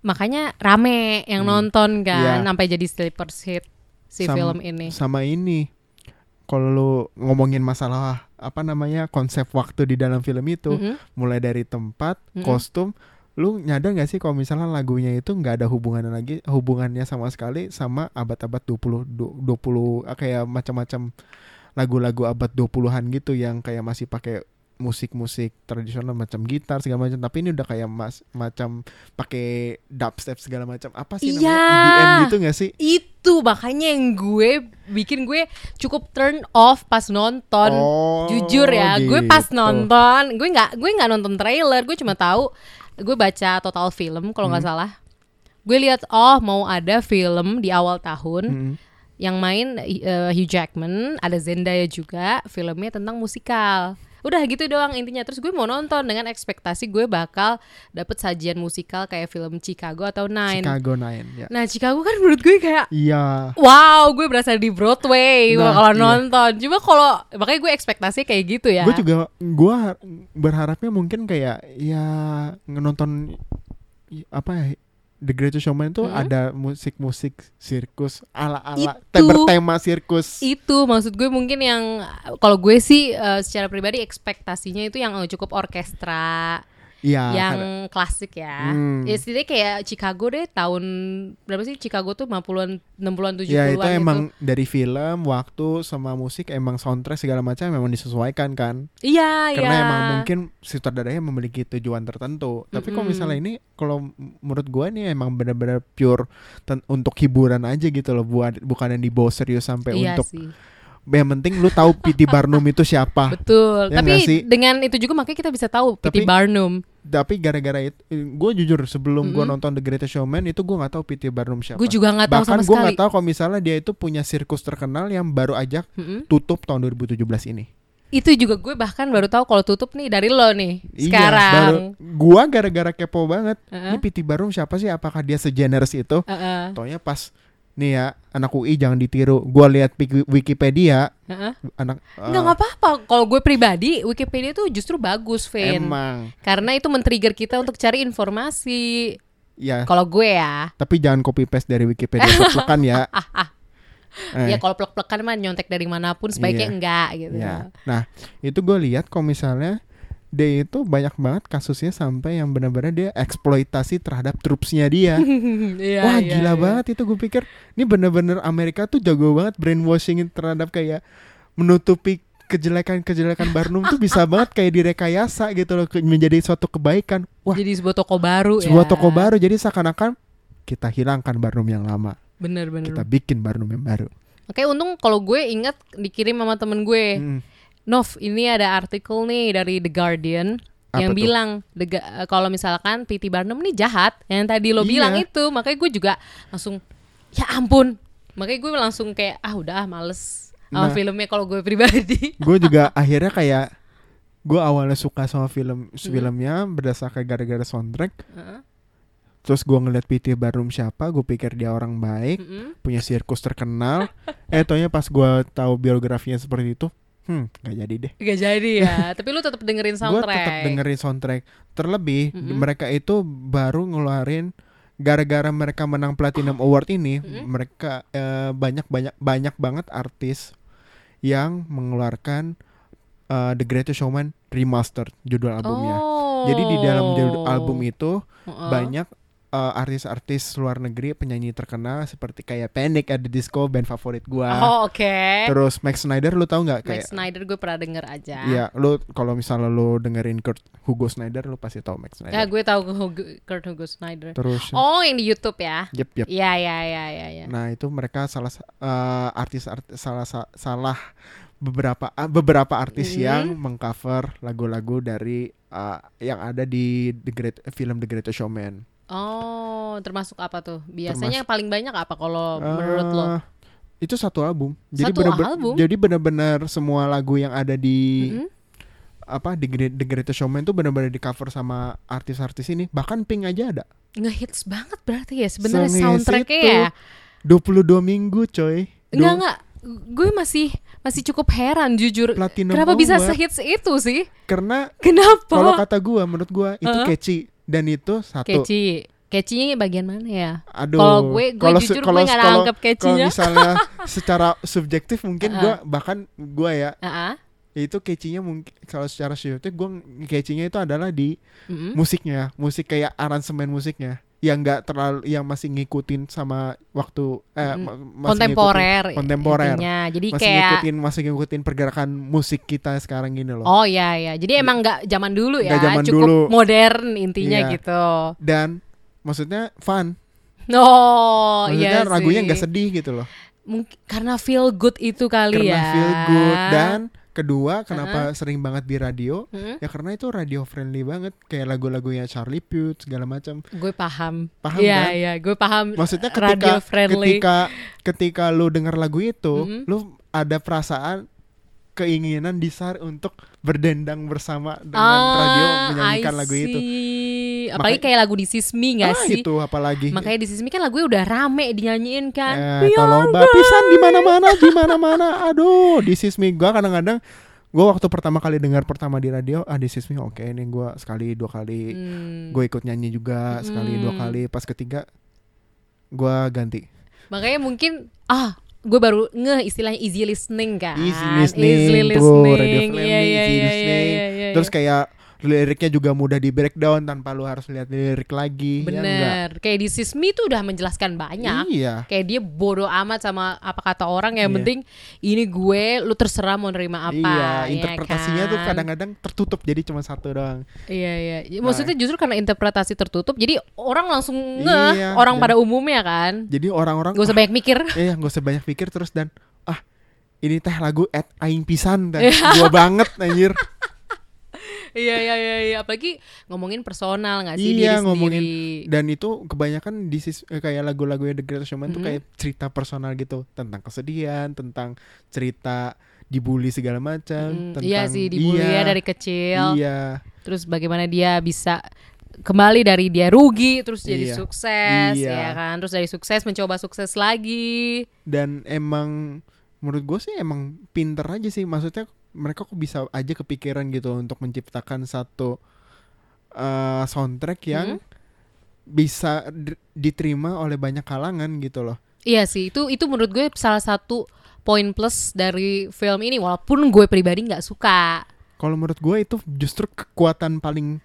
makanya rame yang Hmm. nonton kan Iya. sampai jadi sleeper hit si Sam- film ini. sama ini kalau lu ngomongin masalah apa namanya konsep waktu di dalam film itu Mhm. mulai dari tempat Mm-mm. kostum lu nyadar gak sih kalau misalnya lagunya itu nggak ada hubungannya lagi hubungannya sama sekali sama abad-abad 20 du- 20 ah, kayak macam-macam lagu-lagu abad 20-an gitu yang kayak masih pakai musik-musik tradisional macam gitar segala macam tapi ini udah kayak mas macam pakai dubstep segala macam apa sih Iya. namanya EDM gitu gak sih Itu makanya yang gue bikin gue cukup turn off pas nonton. Oh, Jujur ya, gue pas gitu. nonton, gue nggak gue nggak nonton trailer, gue cuma tahu gue baca total film kalau nggak Hmm. salah. Gue lihat oh mau ada film di awal tahun Mm-mm. yang main eh, Hugh Jackman, ada Zendaya juga, filmnya tentang musikal. Udah gitu doang intinya. Terus gue mau nonton dengan ekspektasi gue bakal dapet sajian musikal kayak film Chicago atau Nine. Chicago Nine ya Nah Chicago kan menurut gue kayak iya Wow, gue berasa di Broadway Nah, kalau iya. nonton. Cuma kalau makanya gue ekspektasi kayak gitu ya. gue juga gue har- berharapnya mungkin kayak ya nonton apa ya The Greatest Showman itu Hmm. ada musik-musik sirkus ala-ala Itu. bertema sirkus itu maksud gue mungkin yang kalau gue sih eh, secara pribadi ekspektasinya itu yang cukup orkestra, Iya yang karena- klasik ya. Hmm. Ya setidaknya kayak Chicago deh tahun berapa sih Chicago tuh 50-an 60-an 70-an ya itu gitu. emang dari film waktu sama musik emang soundtrack segala macam memang disesuaikan kan Iya, karena iya. emang mungkin sutradaranya memiliki tujuan tertentu tapi kalau Mm-mm. misalnya ini kalau menurut gue ini emang benar-benar pure untuk hiburan aja gitu loh buat bukan yang dibawa serius sampai Iya untuk sih. Yang penting lu tahu P.T. Barnum itu siapa. Betul. Ya Tapi sih? dengan itu juga makanya kita bisa tahu P.T. Barnum. Tapi gara-gara itu, gue jujur sebelum gue Mm-mm. nonton The Greatest Showman itu gue nggak tahu P.T. Barnum siapa. Gue juga nggak tahu Bahkan sama gue sekali. nggak tahu kalau misalnya dia itu punya sirkus terkenal yang baru aja Mm-mm. tutup tahun 2017 ini. Itu juga gue bahkan baru tahu kalau tutup nih dari lo nih Iya, baru sekarang. gua gara-gara kepo banget. Heeh. Ini P.T. Barnum siapa sih? Apakah dia segenerous itu? Heeh. Taunya pas nih ya anak UI jangan ditiru. Gua lihat Wiki- Wikipedia Heeh. anak Nggak eh, nggak apa-apa. Kalau gue pribadi, Wikipedia tuh justru bagus, Vin. emang Karena itu men-trigger kita untuk cari informasi. ya Kalau gue ya, tapi jangan copy paste dari Wikipedia kan ya. Eh, ya kalau plek-plekan mah nyontek dari mana pun sebaiknya Iya. enggak gitu. ya. Nah, itu gue lihat kalau misalnya dia itu banyak banget kasusnya sampai yang benar-benar dia eksploitasi terhadap trupsnya dia. Iya, Wah iya, gila iya. banget itu gue pikir ini bener-bener Amerika tuh jago banget brainwashing terhadap kayak menutupi kejelekan-kejelekan Barnum tuh bisa banget kayak direkayasa gitu loh menjadi suatu kebaikan. Wah Jadi sebuah toko baru sebuah ya. toko baru jadi seakan-akan kita hilangkan Barnum yang lama Bener-bener. kita bikin Barnum yang baru. Oke, untung kalau gue ingat dikirim sama temen gue. Mm. Nov, ini ada artikel nih dari The Guardian Apa yang tuh? bilang eh, kalau misalkan P.T. Barnum nih jahat. Yang tadi lo Iya. bilang itu, makanya gue juga langsung ya ampun. Makanya gue langsung kayak ah udah ah males sama Nah. filmnya kalau gue pribadi. Gue juga akhirnya kayak gue awalnya suka sama film filmnya berdasarkan gara-gara soundtrack. Heeh. Terus gue ngeliat P.T. Barnum siapa, gue pikir dia orang baik. Mm-mm. punya sirkus terkenal. eh taunya pas gua tahu biografinya seperti itu, hmm, gak jadi deh. Gak jadi ya. Tapi lu tetap dengerin Gue soundtrack. tetap dengerin soundtrack. Terlebih Mm-mm. mereka itu baru ngeluarin gara-gara mereka menang Platinum Award ini, Mm-mm. mereka eh, banyak banyak banyak banget artis yang mengeluarkan eh, The Greatest Showman remastered judul albumnya. Oh. Jadi di dalam judul album itu Heeh. banyak eh, artis-artis luar negeri penyanyi terkenal seperti kayak Panic at the Disco band favorit gua. Oh, oke. Terus Max Snyder lu tahu nggak Max kayak Snyder gue pernah denger aja. Iya, lu kalau misalnya lu dengerin Kurt Hugo Snyder lu pasti tahu Max Ya, Snyder. gue tahu Hugo- Kurt Hugo Snyder. Terus Oh, yang di YouTube ya. yep yep. Iya, iya, iya, iya, iya. Nah, itu mereka salah sa- eh, artis artis salah sa- salah beberapa ah, beberapa artis Mhm. yang mengcover lagu-lagu dari eh, yang ada di The Great film The Greatest Showman. Oh, termasuk apa tuh? Biasanya Termasuk- yang paling banyak apa kalau menurut lo? Eh, Itu satu album. Jadi Satu bener-bener album? jadi benar-benar semua lagu yang ada di Mm-mm. apa di The Greatest Showman itu benar-benar di cover sama artis-artis ini. Bahkan Pink aja ada. Ngehits banget berarti ya sebenarnya soundtracknya itu. ya. 22 minggu coy. Enggak enggak. Gue masih masih cukup heran jujur. Platinum Kenapa bisa Award. sehits itu sih? Karena Kenapa? kalau kata gua menurut gua itu Heeh. catchy dan itu satu. Keci. Kecinya bagian mana ya? Aduh. Kalau gue- gue kalau jujur kalau- gue nggak kalau- nangkep Kalau catchy-nya. misalnya secara subjektif mungkin Heeh. gua bahkan gua ya Heeh. itu catchy-nya mungkin kalau secara subjektif gua catchy-nya itu adalah di musiknya, musik kayak aransemen musiknya yang enggak terlalu yang masih ngikutin sama waktu eh Mm. ma- masih kontemporer. ngikutin- kontemporer. intinya. Jadi masih kayak ngikutin masih ngikutin pergerakan musik kita sekarang gini loh. Oh iya ya. Jadi emang nggak zaman dulu ya, Nggak zaman cukup dulu. modern intinya Iya. gitu. Dan maksudnya fun. Oh maksudnya iya lagunya sih. nggak sedih gitu loh. Mungkin karena feel good itu kali karena ya. feel good dan kedua kenapa sering banget di radio? Hmm? Ya karena itu radio friendly banget kayak lagu-lagunya Charlie Puth segala macam. gue paham. Paham Iya kan? iya, gue paham. Maksudnya ketika radio friendly. ketika ketika lu denger lagu itu, Mhm. lu ada perasaan keinginan desire untuk berdendang bersama dengan Ah, radio menyanyikan I lagu itu. Apalagi Makanya- kayak lagu di Sismi gak ah, sih? itu apalagi. Makanya di Sismi kan lagunya udah rame dinyanyiin kan. Eh, tolong bapisan di mana-mana, di mana-mana. Aduh, di sismi gua kadang-kadang gua waktu pertama kali dengar pertama di radio, ah di sismi oke ini gua sekali dua kali Hmm. gue ikut nyanyi juga sekali dua Hmm. kali pas ketiga gua ganti. Makanya mungkin ah gue baru nge istilahnya easy listening kan. Easy listening, Easy listening. radio friendly, Iya, iya, easy iya, Terus kayak liriknya juga mudah di breakdown tanpa lu harus lihat lirik lagi. ya? Bener. Kayak di Sismi tuh udah menjelaskan banyak. Iya. Kayak dia bodoh amat sama apa kata orang yang Iya. penting ini gue lu terserah mau nerima apa. Iya, ya interpretasinya tuh kan? kadang-kadang tertutup jadi cuma satu doang. Iya iya. Ya, Maksudnya justru karena interpretasi tertutup jadi orang langsung ngeh Iya, orang dan- pada umumnya kan. Jadi orang-orang Gak usah banyak mikir. Iya, nggak usah banyak pikir terus dan ah ini teh lagu at aing pisan teh gua banget anjir Iya iya iya iya. apalagi ngomongin personal nggak sih Iya, diri ngomongin sendiri. dan itu kebanyakan di eh, kayak lagu-lagu The Greatest Showman tuh Mhm. kayak cerita personal gitu tentang kesedihan tentang cerita dibully segala macam Mm, tentang iya sih dibully iya, ya dari kecil. iya Terus bagaimana dia bisa kembali dari dia rugi terus jadi Iya. sukses Iya. ya kan. Terus dari sukses mencoba sukses lagi. dan emang menurut gue sih emang pinter aja sih maksudnya mereka kok bisa aja kepikiran gitu untuk menciptakan satu eh, soundtrack yang Hmm. bisa di- diterima oleh banyak kalangan gitu loh Iya sih, itu itu menurut gue salah satu poin plus dari film ini walaupun gue pribadi nggak suka. kalau menurut gue itu justru kekuatan paling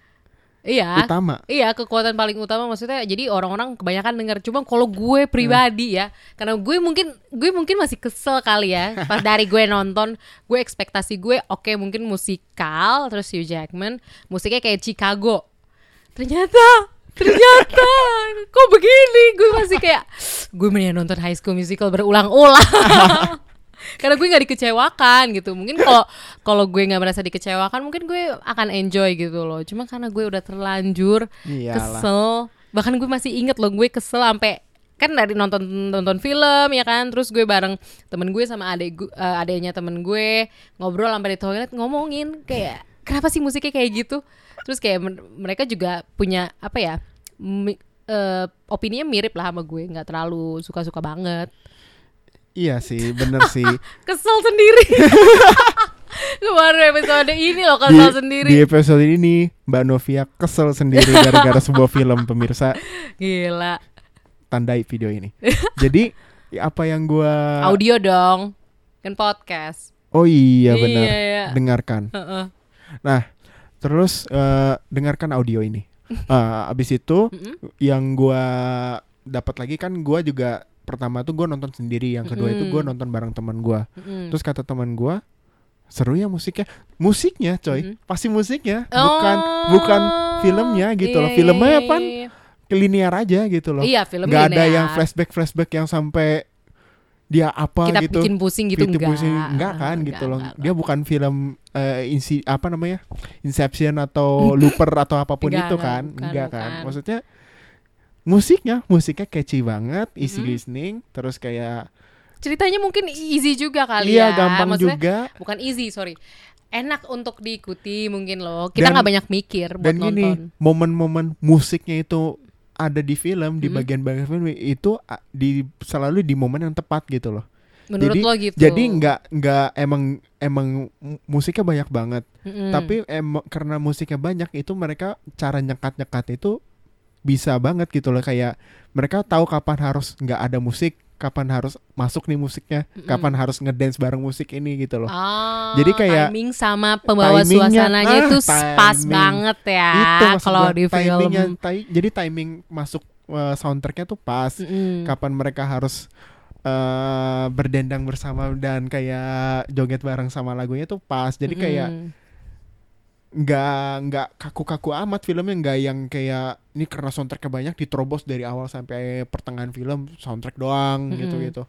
Iya. utama Iya, kekuatan paling utama maksudnya jadi orang-orang kebanyakan dengar cuma kalau gue pribadi ya, karena gue mungkin gue mungkin masih kesel kali ya. Pas dari gue nonton, gue ekspektasi gue oke mungkin musikal terus Hugh Jackman, musiknya kayak Chicago. Ternyata ternyata kok begini gue masih kayak gue mendingan nonton High School Musical berulang-ulang karena gue nggak dikecewakan gitu. Mungkin kalau kalau gue nggak merasa dikecewakan mungkin gue akan enjoy gitu loh. Cuma karena gue udah terlanjur Iyalah. kesel. Bahkan gue masih inget loh gue kesel sampai kan dari nonton nonton film ya kan? Terus gue bareng temen gue sama adek gu- eh, adeknya temen gue ngobrol sampai di toilet ngomongin kayak kenapa sih musiknya kayak gitu? Terus kayak mereka juga punya apa ya mi- eh, opininya mirip lah sama gue. Nggak terlalu suka-suka banget iya sih bener sih. Kesel sendiri. Kemarin episode ini loh di, kesel sendiri. di episode ini Mbak Novia kesel sendiri gara-gara sebuah film pemirsa. Gila. Tandai video ini. Jadi apa yang gua audio dong kan podcast. Oh iya benar Iya, iya. dengarkan. Heeh. Nah, terus eh, dengarkan audio ini. Eh, abis itu yang gua dapat lagi kan gua juga pertama tuh gua nonton sendiri, yang kedua itu gua Mm. nonton bareng teman gua. Mm-mm. Terus kata teman gua seru ya musiknya. Musiknya, coy. Mhm. Pasti musiknya, bukan Oh, bukan filmnya gitu loh. iya, Filmnya iya, apa? iya. Linear aja gitu loh. Iya, film Nggak ada linear. yang flashback-flashback yang sampai dia apa kita gitu. bikin pusing gitu Bikin enggak pusing. enggak kan Enggak, gitu loh. enggak, Dia bukan film eh, insi apa namanya? Inception atau Looper atau apa pun Enggak, itu enggak, kan. bukan, enggak kan. bukan. Maksudnya musiknya, musiknya catchy banget, easy Mhm. listening, terus kayak ceritanya mungkin easy juga kali iya ya gampang Maksudnya, juga. bukan easy sorry enak untuk diikuti mungkin loh kita nggak banyak mikir buat Dan nonton momen-momen musiknya itu ada di film, di bagian-bagian film itu di selalu di momen yang tepat gitu loh. menurut jadi, lo gitu Jadi nggak nggak emang emang mu- musiknya banyak banget. Mm-mm. Tapi em karena musiknya banyak itu mereka cara nyekat-nyekat itu bisa banget gitu loh kayak mereka tahu kapan harus nggak ada musik, kapan harus masuk nih musiknya, Mm-mm. kapan harus ngedance bareng musik ini gitu loh. Ah, Jadi kayak timing sama pembawa suasananya ah, itu pas timing. banget ya kalau di film ti- jadi timing masuk uh, soundtracknya tuh pas. Mm-mm. Kapan mereka harus uh, berdendang bersama dan kayak joget bareng sama lagunya tuh pas. Jadi kayak Mm-mm. nggak nggak kaku-kaku amat filmnya nggak yang kayak ini karena soundtracknya banyak diterobos dari awal sampai pertengahan film soundtrack doang Mm-mm. gitu-gitu.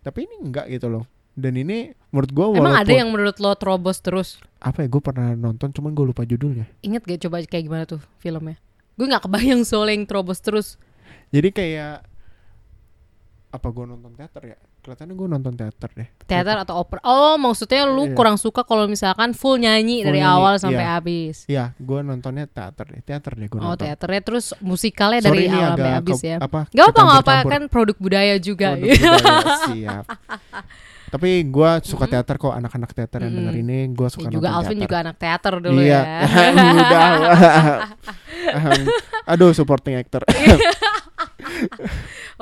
Tapi ini enggak gitu loh. Dan ini menurut gua emang ada walaupun yang menurut lo terobos terus? Apa ya gue pernah nonton cuman gue lupa judulnya. Inget gak coba kayak gimana tuh filmnya? Gue nggak kebayang soalnya yang terobos terus. Jadi kayak apa gue nonton teater ya kelihatannya gue nonton teater deh teater atau opera oh maksudnya lu Iya. kurang suka kalau misalkan full nyanyi Full dari nyanyi, awal sampai iya. habis ya gue nontonnya teater deh teater deh gue oh nonton teaternya terus musikalnya Sorry dari awal sampai habis ya apa Gak apa nggak apa kan produk budaya juga Produk budaya, siap. Tapi gue suka teater kok anak-anak teater yang denger Mm-mm. ini gue suka Ya juga nonton Alvin teater. juga anak teater dulu iya. ya Udah. Aduh supporting actor.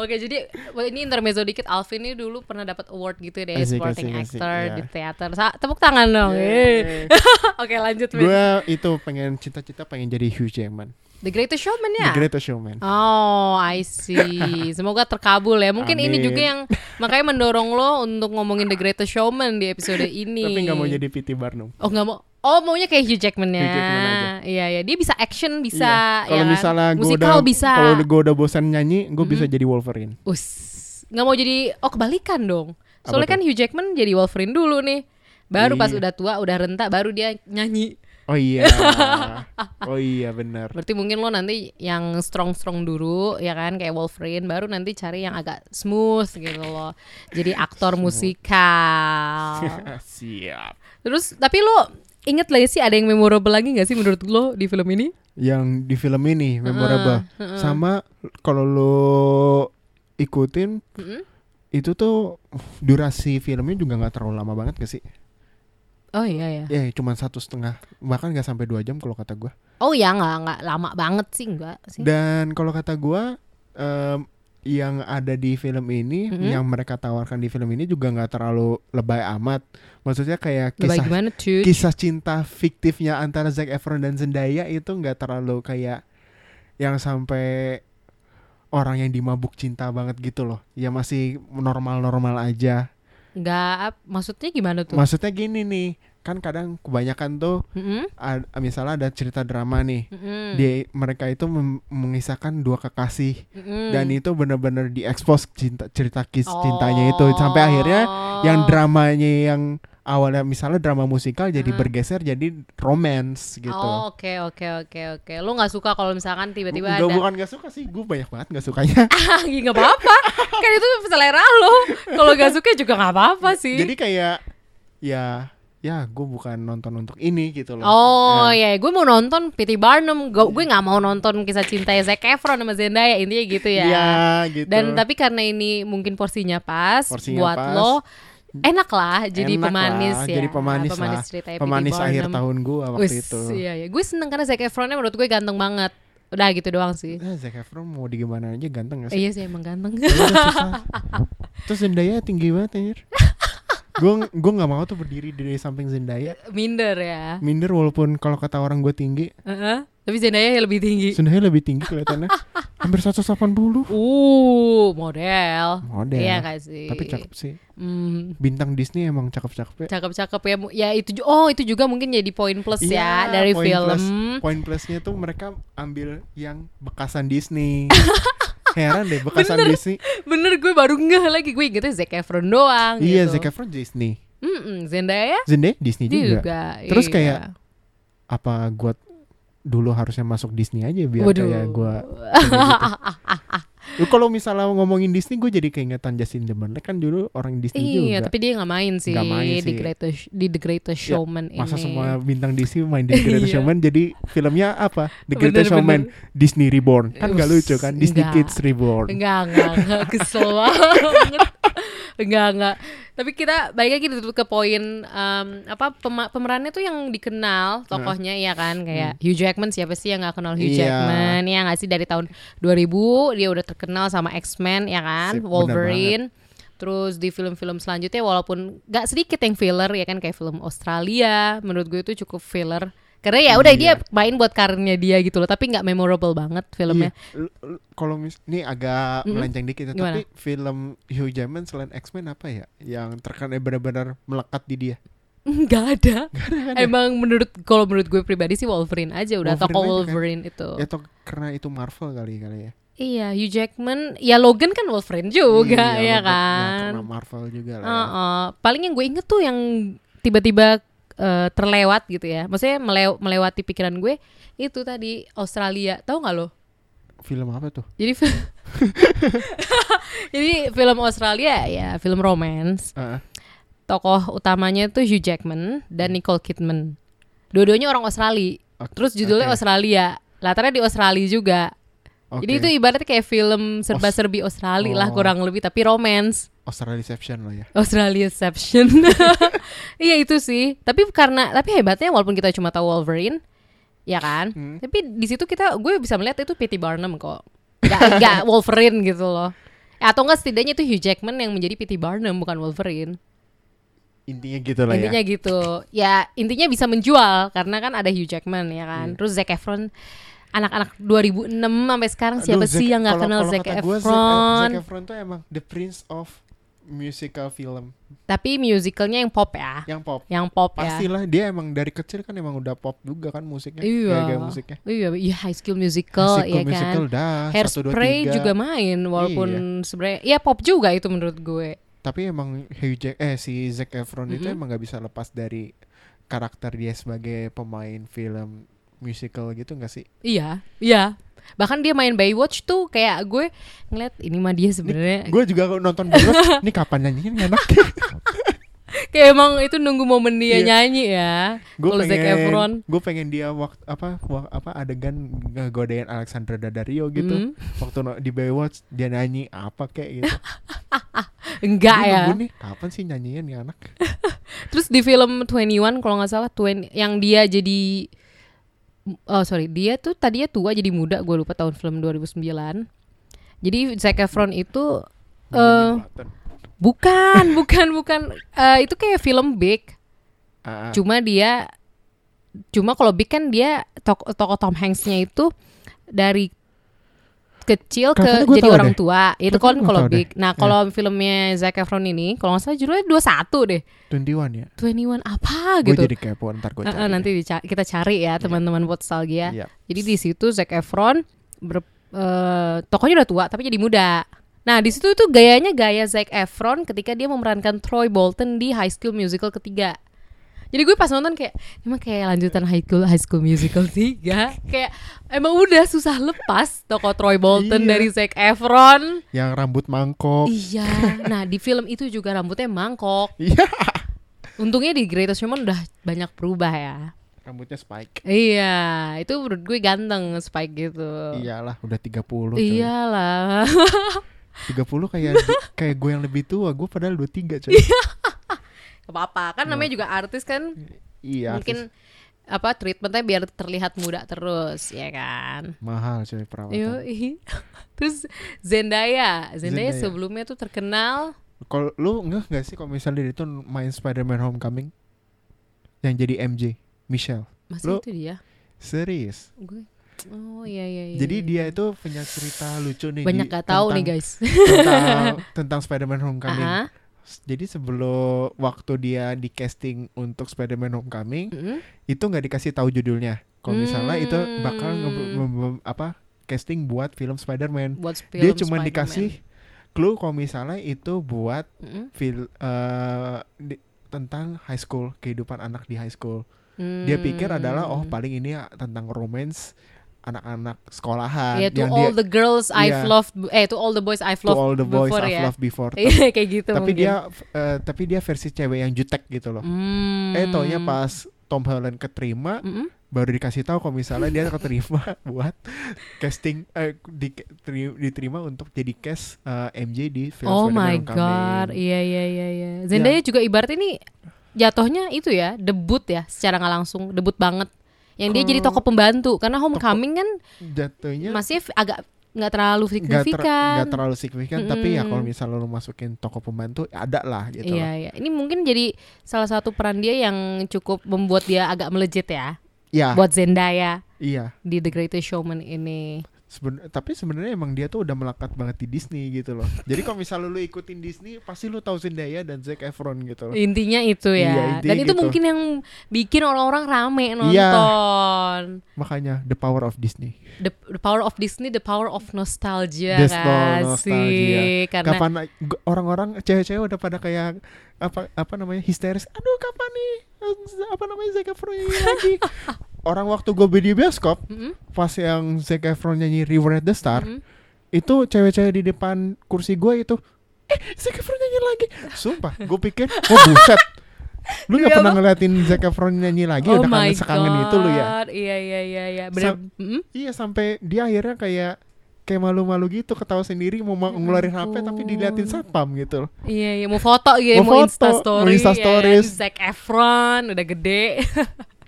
Oke jadi ini intermezzo dikit Alvin ini dulu pernah dapat award gitu deh Asik, supporting asik, asik, actor iya. di teater Sa- tepuk tangan dong Yeay. eh. Oke lanjut gue itu pengen cita-cita pengen jadi Hugh Jackman. The Greatest Showman ya The Greatest Showman. Oh, I see. Semoga terkabul ya. Mungkin ini Amin. juga yang makanya mendorong lo untuk ngomongin The Greatest Showman di episode ini. Tapi nggak mau jadi P.T. Barnum. Oh, nggak mau. Oh, maunya kayak Hugh Jackman ya. Iya, iya. Dia bisa action, bisa Iya. Kalau ya kan? misalnya gue musikal udah bisa. kalau gue udah bosan nyanyi, gue bisa jadi Wolverine. Us. Nggak mau jadi oh kebalikan dong. Soalnya kan Hugh Jackman jadi Wolverine dulu nih. Baru pas Iya. udah tua, udah renta, baru dia nyanyi. Oh iya. oh iya benar. Berarti mungkin lo nanti yang strong-strong dulu ya kan kayak Wolverine baru nanti cari yang agak smooth gitu loh. Jadi aktor musikal. Siap. Terus tapi lo inget lagi sih ada yang memorable lagi gak sih menurut lo di film ini? Yang di film ini memorable. Sama kalau lo ikutin itu tuh durasi filmnya juga nggak terlalu lama banget gak sih? Oh iya ya. Ya cuma satu setengah bahkan nggak sampai dua jam kalau kata gua. Oh ya nggak nggak lama banget sih enggak sih. Dan kalau kata gua em, yang ada di film ini, Mm-mm. yang mereka tawarkan di film ini juga nggak terlalu lebay amat. Maksudnya kayak kisah gimana cuy? kisah cinta fiktifnya antara Zac Efron dan Zendaya itu nggak terlalu kayak yang sampai orang yang dimabuk cinta banget gitu loh. Ya masih normal-normal aja. Nggak, maksudnya gimana tuh? Maksudnya gini nih, kan kadang kebanyakan tuh Mm-mm, ad- misalnya ada cerita drama nih. mm-mm, Dia mereka itu mengisahkan dua kekasih mm-mm. dan itu benar-benar diekspos cinta cerita kis cintanya itu sampai akhirnya Oh. yang dramanya yang awalnya misalnya drama musikal jadi Ah. bergeser jadi romance gitu. Oh, oke oke oke oke. Lo nggak suka kalau misalkan tiba-tiba Nggak, ada bukan gak suka sih, gue banyak banget gak sukanya. ah ya nggak apa-apa. kan itu selera lo. Kalau nggak suka juga nggak apa-apa sih. jadi kayak ya ya gue bukan nonton untuk ini gitu loh. Oh Ya. ya, gue mau nonton P.T. Barnum. Gue gue nggak mau nonton kisah cinta Zac Efron sama Zendaya intinya gitu ya. Iya gitu. Dan tapi karena ini mungkin porsinya pas Porsinya buat pas. lo enak lah jadi Enak pemanis lah, ya. jadi pemanis lah. ceritanya Pemanis P.T. akhir Barnum. tahun gue waktu Wis, itu. Iya, iya. Gue seneng karena Zac Efronnya menurut gue ganteng banget. Udah gitu doang sih. Eh, Zac Efron mau di gimana aja ganteng gak sih? iya sih emang ganteng. Ya susah. Terus Zendaya tinggi banget anjir. Gue gue nggak mau tuh berdiri di samping Zendaya. Minder ya. Minder walaupun kalau kata orang gue tinggi, Heeh. Tapi Zendaya yang lebih tinggi. Zendaya lebih tinggi kelihatannya. Hampir 180. Uh, model. Model. Iya gak sih? Tapi cakep sih. Hmm, Bintang Disney emang cakep-cakep ya. cakep-cakep ya. Ya itu oh itu juga mungkin jadi poin plus Iya, ya dari poin film. plus. Poin plusnya tuh mereka ambil yang bekasan Disney. Heran deh bekasan Bener. Disney. Bener gue baru ngeh lagi gue ingetnya Zac Efron doang Iya, gitu. Zac Efron Disney. Mm-mm, Zendaya Zendaya Disney juga. juga. Terus iya. kayak apa gua dulu harusnya masuk Disney aja biar Waduh. kayak kayak gitu. Lu kalau misalnya ngomongin Disney gue jadi keingetan Justin Timberlake kan dulu orang Disney Iya, juga. tapi dia nggak main sih, Nggak main di sih. Greatest di The Greatest Ya, Showman Masa ini. semua bintang Disney main di The Greatest Iya. Showman jadi filmnya apa? The Bener, Greatest Showman Disney Reborn. Kan gak Us, lucu kan? Disney enggak. Kids Reborn. Enggak, enggak, enggak kesel banget. Enggak, enggak. Tapi kita balik lagi tuh ke poin em, apa pemerannya tuh yang dikenal tokohnya ya kan? Kayak Hugh Jackman siapa sih yang nggak kenal Hugh Hmm. Iya. Jackman? Ya nggak sih? Dari tahun 2000 dia udah terkenal sama X-Men ya kan? Sip, Wolverine. Terus di film-film selanjutnya walaupun nggak sedikit yang filler ya kan? Kayak film Australia menurut gue itu cukup filler karena ya udah dia main buat karirnya dia gitu loh tapi nggak memorable banget filmnya. Iya. Kalau mis ini agak melenceng dikit ya, Gimana? tapi film Hugh Jackman selain X-Men apa ya yang terkenal benar-benar melekat di dia? Nggak ada. Emang menurut kalau menurut gue pribadi sih Wolverine aja udah Wolverine tokoh kan? Wolverine itu. Ya atau karena itu Marvel kali kali ya. Iya, Hugh Jackman, ya Logan kan Wolverine juga Iya, ya Logan- kan. karena Marvel juga lah. ya. Heeh. Paling yang gue inget tuh yang tiba-tiba eh, terlewat gitu ya. Maksudnya melew- melewati pikiran gue itu tadi Australia. Tahu nggak lo? Film apa tuh? Jadi fi- Jadi film Australia ya film romance. Ah, Tokoh utamanya tuh Hugh Jackman dan Nicole Kidman. Dua-duanya orang Australia. Oke, Terus judulnya oke. Australia. Latarnya di Australia juga. oke. Jadi itu ibaratnya kayak film serba-serbi Australia lah Oh. kurang lebih tapi romance. Australiception loh ya. Australiaception. iya itu sih. Tapi karena tapi hebatnya walaupun kita cuma tahu Wolverine, ya kan? Hmm. Tapi di situ kita gue bisa melihat itu P.T. Barnum kok. Gak, gak Wolverine gitu loh. Atau enggak setidaknya itu Hugh Jackman yang menjadi P.T. Barnum bukan Wolverine. Intinya gitu lah intinya ya. gitu. Ya intinya bisa menjual karena kan ada Hugh Jackman ya kan. Iya. Terus Zac Efron anak-anak 2006 sampai sekarang siapa Aduh, sih Zac- yang nggak kenal kalau Zac kata gua, Efron? Zac Efron tuh emang the prince of musical film Tapi musicalnya yang pop ya. yang pop. Yang pop ya. Pastilah dia emang dari kecil kan emang udah pop juga kan musiknya. Iya. Gaya-gaya musiknya. Iya, iya High School Musical, High School ya Musical kan. dah, Hairspray juga main walaupun sebenarnya ya pop juga itu menurut gue. Tapi emang Hugh Jack eh si Zac Efron itu Mhm. emang nggak bisa lepas dari karakter dia sebagai pemain film musical gitu nggak sih? Iya, iya. Bahkan dia main Baywatch tuh kayak gue ngeliat ini mah dia sebenarnya Gue juga nonton Baywatch, ini kapan nyanyinya enak? kayak emang itu nunggu momen dia Iya. nyanyi ya. gue pengen, Efron. gue pengen dia waktu apa wak- apa adegan ngegodain Alexandra Daddario gitu. Mm. Waktu no- di Baywatch dia nyanyi apa kayak gitu. Enggak ya. nunggu nih, kapan sih nyanyinya nih anak? Terus di film 21 kalau nggak salah 20 yang dia jadi oh sorry dia tuh tadinya tua jadi muda gue lupa tahun film 2009. Jadi Zac Efron itu eh Button. bukan bukan bukan Eh, itu kayak film big. Ah, ah. Cuma dia cuma kalau big kan dia toko, toko Tom Hanks-nya itu dari kecil ke jadi orang deh. tua. Itu kan kalau tahu deh. big. Nah, kalau filmnya Zac Efron ini kalau nggak salah judulnya 21 deh. 21 ya. 21 apa Gue gitu. jadi kepo ntar gue eh, nanti dica- kita cari ya teman-teman nostalgia. Iya. Jadi di situ Zac Efron ber, eh, tokonya udah tua tapi jadi muda. Nah di situ itu gayanya gaya Zac Efron ketika dia memerankan Troy Bolton di High School Musical ketiga. Jadi gue pas nonton kayak emang kayak lanjutan High School High School Musical 3 kayak emang udah susah lepas toko Troy Bolton Iya. dari Zac Efron. Yang rambut mangkok. Iya. Nah di film itu juga rambutnya mangkok. Iya. Untungnya di Greatest Showman udah banyak berubah ya. Rambutnya spike. Iya, itu menurut gue ganteng Spike gitu. Iyalah, udah 30 coy. Iyalah. 30 kayak kayak gue yang lebih tua, gue padahal 23 coy. Gak apa-apa, kan namanya juga artis kan. iya. mungkin artis. apa treatmentnya biar terlihat muda terus, ya kan. mahal coy perawatan. Yoi. Terus Zendaya, Zendaya Zendaya. sebelumnya tuh terkenal Kalau lu ngeh gak sih kalau misalnya dia tuh main Spider-Man Homecoming yang jadi MJ, Michelle. masih Lu- itu dia. Serius. Gue Oh iya iya iya. Jadi iya. dia itu punya cerita lucu nih banyak di- gak tahu nih guys. tentang tentang Spider-Man Homecoming. Aha. Jadi sebelum waktu dia di casting untuk Spider-Man Homecoming Mm-mm. itu nggak dikasih tahu judulnya. Kalau misalnya itu bakal nge- Hmm. nge- nge- apa casting buat film Spider-Man. Buat film Dia cuma Spider-Man. dikasih clue kalau misalnya itu buat Mm-mm. fil eh, di- tentang high school, kehidupan anak di high school. Dia pikir adalah oh Hmm. paling ini tentang romance anak-anak sekolahan Ya to yang all dia the girls I've Iya. loved eh to all the boys I've to loved all the boys before I've ya. loved before. Kayak gitu tapi mungkin. dia eh, tapi dia versi cewek yang jutek gitu loh. Hmm. Eh taunya pas Tom Holland keterima Mm-mm. baru dikasih tahu kalau misalnya dia keterima buat casting eh di, teri- diterima untuk jadi cast eh, MJ di film Oh my god, iya iya iya iya. Zendaya juga ibarat ini jatuhnya itu ya debut ya secara nggak langsung debut banget. Yang dia jadi Kalau- tokoh pembantu karena Homecoming kan Jatuhnya masih agak nggak terlalu nggak ter- signifikan. nggak terlalu signifikan tapi ya kalau misalnya lu masukin toko pembantu ada lah gitu Iya iya. Ini mungkin jadi salah satu peran dia yang cukup membuat dia agak melejit ya. Iya, Buat Zendaya iya. di The Greatest Showman ini. Seben- tapi sebenarnya emang dia tuh udah melekat banget di Disney gitu loh. Jadi kalau misalnya lu ikutin Disney pasti lu tahu Zendaya dan Zac Efron gitu loh. Intinya itu ya. Iya, intinya Dan itu gitu. mungkin yang bikin orang-orang rame Iya. nonton. Makanya the power of Disney. The, the power of Disney, the power of nostalgia Des- kan nostalgia. sih. Karena Kapan orang-orang cewek-cewek udah pada kayak apa apa namanya histeris. Aduh kapan nih apa namanya Zac Efron lagi. Orang waktu gue di bioskop Mm-mm. pas yang Zac Efron nyanyi River at the Star Mm-mm. itu cewek-cewek di depan kursi gue itu eh Zac Efron nyanyi lagi. Sumpah, gue pikir oh buset. Lu gak Iya, pernah ngeliatin Zac Efron nyanyi lagi oh udah kangen sekangen itu lu ya. Iya iya iya iya. Bener. Sam- Mm-mm. Iya sampai dia akhirnya kayak kayak malu-malu gitu ketawa sendiri mau ma- ngeluarin HP tapi diliatin satpam gitu. Iya iya mau foto gitu, Mau mau, foto, Insta story. mau Insta stories. Zac Efron udah gede.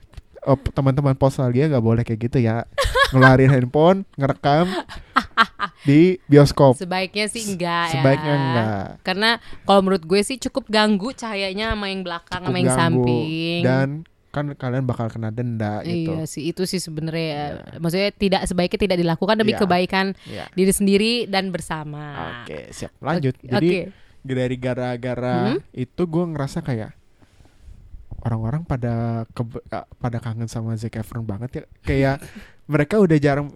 Oh, teman-teman nostalgia nggak boleh kayak gitu ya. Ngeluarin handphone, ngerekam di bioskop. Sebaiknya sih enggak ya. Sebaiknya enggak. Karena kalau menurut gue sih cukup ganggu cahayanya sama yang belakang sama Cukup yang ganggu. samping. Dan kan kalian bakal kena denda gitu. Iya sih itu sih sebenarnya ya. maksudnya tidak sebaiknya tidak dilakukan demi Iya. kebaikan Iya. diri sendiri dan bersama. Oke, siap. Lanjut. Oke, Jadi dari gara-gara Hmm? itu gue ngerasa kayak orang-orang pada eh, pada kangen sama Zac Efron banget ya. Kayak mereka udah jarang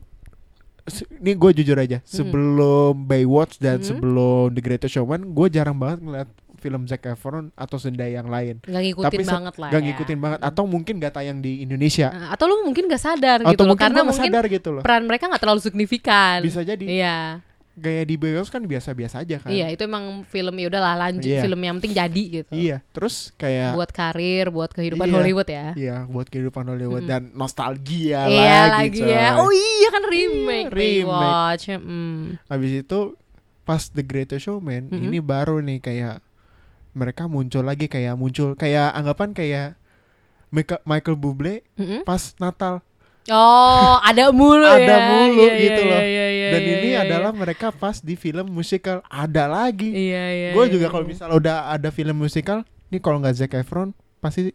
ini gue jujur aja sebelum Baywatch dan Hmm. sebelum The Greatest Showman gue jarang banget ngeliat film Zac Efron atau Zendaya yang lain. Nggak ngikutin se- banget lah nggak ya. ngikutin banget atau mungkin nggak tayang di Indonesia Nah, Atau lu mungkin gak sadar atau gitu loh karena mungkin sadar gitu loh. peran mereka nggak terlalu signifikan. Bisa jadi Iya. Gaya di bioskop kan biasa-biasa aja kan. Iya, itu emang film ya udahlah lanjut Iya. film yang penting jadi gitu. Iya, terus kayak Buat karir, buat kehidupan Iya. Hollywood ya. Iya, buat kehidupan Hollywood Mm-mm. dan nostalgia Iya lagi, lagi ya. coy. Oh iya kan remake, remake. rewatch. Mm. Habis itu pas The Greatest Showman Mm-mm. ini baru nih kayak mereka muncul lagi kayak muncul kayak anggapan kayak Michael, Bublé Mm-mm. pas Natal Oh, ada mulu Ada ya. mulu Iya, gitu iya, loh. iya, iya, dan iya, ini iya, adalah mereka pas di film musikal ada lagi. Iya, iya. Gue iya, juga iya. kalau misalnya udah ada film musikal, nih kalau nggak Zac Efron pasti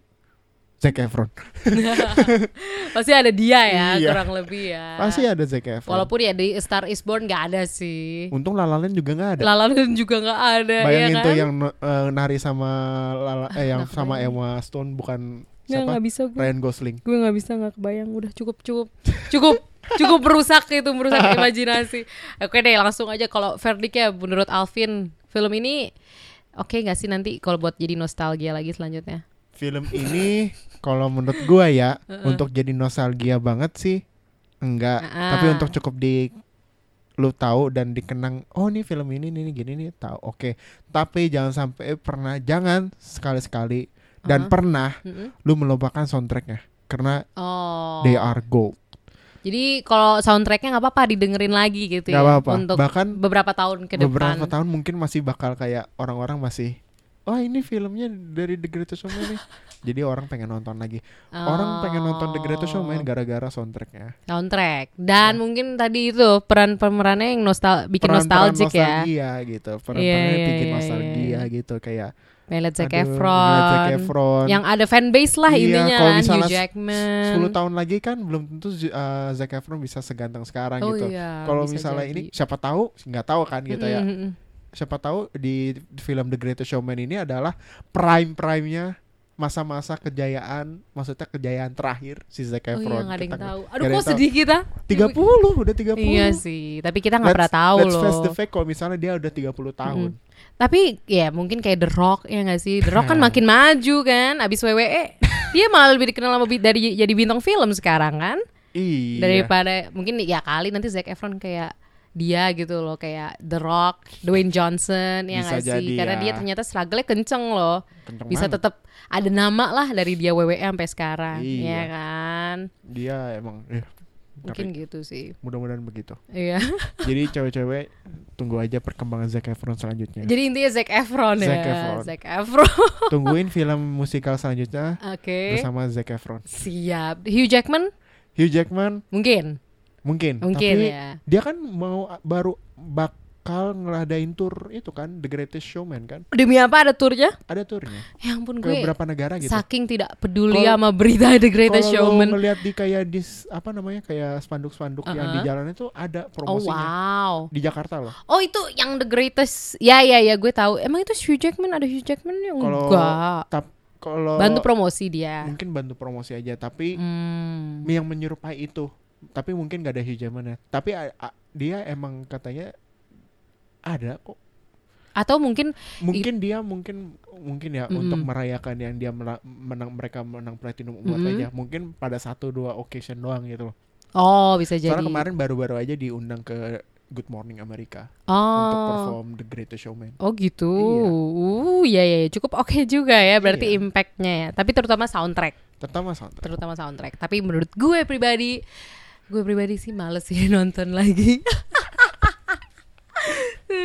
Zac Efron. pasti ada dia ya, Iya. kurang lebih ya. Pasti ada Zac Efron. Walaupun ya di Star Is Born nggak ada sih. Untung La La Land juga nggak ada. La La Land juga nggak ada Bayangin ya kan? tuh yang eh, nari sama Lala, eh yang sama. Emma Stone bukan siapa? nggak bisa gue. Ryan Gosling. Gue nggak bisa nggak kebayang. Udah cukup cukup cukup cukup merusak itu merusak imajinasi. Oke deh langsung aja kalau verdict ya menurut Alvin film ini oke nggak sih nanti kalau buat jadi nostalgia lagi selanjutnya? Film ini kalau menurut gua ya untuk jadi nostalgia banget sih enggak, Uh-uh. tapi untuk cukup di lu tahu dan dikenang oh nih film ini nih gini nih tahu oke tapi jangan sampai pernah jangan sekali-sekali dan Uh-huh. pernah Mm-mm. lu melupakan soundtracknya karena Oh. they are gold Jadi kalau soundtracknya nggak apa-apa didengerin lagi gitu Nggak ya apa-apa. untuk Bahkan beberapa tahun ke depan. beberapa tahun mungkin masih bakal kayak orang-orang masih oh ini filmnya dari The Greatest Showman nih jadi orang pengen nonton lagi orang pengen nonton The Greatest Showman Oh. gara-gara soundtracknya soundtrack dan mungkin tadi itu peran pemerannya yang nostal bikin Peran-peran nostalgic ya. nostalgia gitu peran Iya, iya, bikin iya, nostalgia iya. gitu kayak Melet Zac aduh, Efron. Zac Efron Yang ada fanbase lah Iya, intinya kan Hugh Jackman. 10 tahun lagi kan belum tentu uh, Zac Efron bisa seganteng sekarang Oh gitu iya, kalau misalnya jadi. ini siapa tahu nggak tahu kan gitu ya Mm-mm. siapa tahu di film The Greatest Showman ini adalah prime prime-nya masa-masa kejayaan maksudnya kejayaan terakhir si Zac Oh Efron iya nggak ada yang Kita- tahu. Aduh kok sedih kita. 30 udah 30 Iya sih, tapi kita nggak pernah tahu let's face loh. the fact kalau misalnya dia udah 30 tahun Tapi ya mungkin kayak The Rock ya nggak sih? The Rock kan makin maju kan, abis WWE dia malah lebih dikenal sama dari jadi bintang film sekarang kan iya daripada mungkin ya kali nanti Zac Efron kayak dia gitu loh kayak The Rock, Dwayne Johnson ya Bisa nggak sih? jadi Karena ya. dia ternyata struggle-nya kenceng loh. Kenceng Bisa tetap ada nama lah dari dia WWE sampai sekarang, Iya. ya kan? dia emang eh, Mungkin tapi gitu sih. mudah-mudahan begitu Iya. jadi cewek-cewek tunggu aja perkembangan Zac Efron selanjutnya Jadi intinya Zac Efron ya. Zac Efron. Zac Efron. tungguin film musikal selanjutnya Oke. bersama Zac Efron Siap. Hugh Jackman Hugh Jackman mungkin. Mungkin Mungkin tapi ya. dia kan mau baru bakal ngeladain tour itu kan The Greatest Showman kan Demi apa ada turnya? ada turnya Ya ampun ke gue beberapa negara gitu saking tidak peduli Kalau- sama berita The Greatest kalau Showman. ngeliat di kayak di apa namanya kayak spanduk-spanduk yang di Uh-uh. jalan itu ada Oh promosinya wow. di Jakarta loh Oh itu yang The Greatest. Ya ya ya gue tahu. Emang itu Hugh Jackman ada Hugh Jackman yang kalau enggak. tap kalau Bantu promosi dia. mungkin bantu promosi aja tapi Hmm. yang menyerupai itu tapi mungkin gak ada Hugh Jackman ya tapi a- a- dia emang katanya ada kok Atau mungkin mungkin dia mungkin mungkin ya Mm-mm. untuk merayakan yang dia menang mereka menang platinum award Mm-mm. aja mungkin pada satu dua occasion doang gitu loh oh bisa jadi. soalnya kemarin baru-baru aja diundang ke Good Morning America untuk oh. perform The Greatest Showman Oh gitu. Iya. Uh ya ya cukup oke juga ya berarti Iya. impactnya ya. Tapi terutama soundtrack, terutama soundtrack terutama soundtrack. Tapi menurut gue pribadi gue pribadi sih males sih nonton lagi.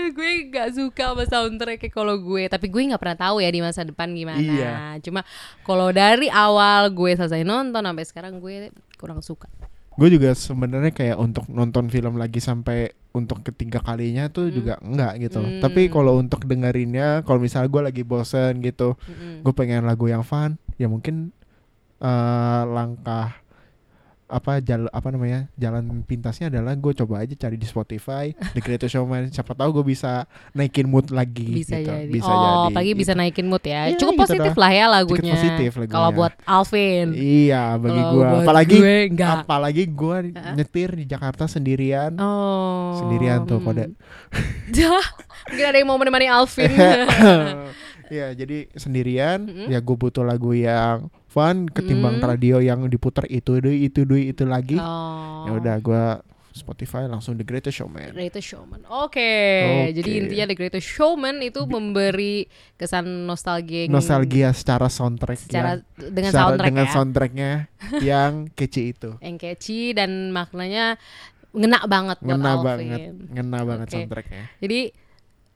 gue gak suka sama soundtrack kalau gue tapi gue nggak pernah tahu ya di masa depan gimana Iya. cuma kalau dari awal gue selesai nonton sampai sekarang gue kurang suka gue juga sebenarnya kayak untuk nonton film lagi sampai untuk ketiga kalinya tuh juga enggak gitu Hmm. tapi kalau untuk dengerinnya kalau misalnya gue lagi bosen gitu Mm-mm. gue pengen lagu yang fun ya mungkin eh langkah apa jalan apa namanya jalan pintasnya adalah gue coba aja cari di Spotify The Greatest Showman siapa tahu gue bisa naikin mood lagi bisa gitu. jadi bisa oh jadi pagi gitu. bisa naikin mood ya Iya, cukup gitu positif dah. lah ya lagunya positif lagunya. kalau buat Alvin iya bagi gue apalagi gue enggak. apalagi gue nyetir di Jakarta sendirian Oh. Sendirian tuh, kode. Dah, Mungkin ada yang mau menemani Alvin. Iya, jadi sendirian Mm-mm. ya gue butuh lagu yang fun ketimbang Mm. radio yang diputar itu deh itu deh itu lagi. Oh. Ya udah gue Spotify langsung The Greatest Showman. Greatest Showman. Oke, Oke. jadi intinya The Greatest Showman itu memberi kesan nostalgia Nostalgia secara soundtrack secara yang- dengan secara- soundtrack dengan ya. soundtracknya yang catchy itu. yang catchy dan maknanya ngena banget Ngena banget, ngena banget Oke. soundtracknya. Jadi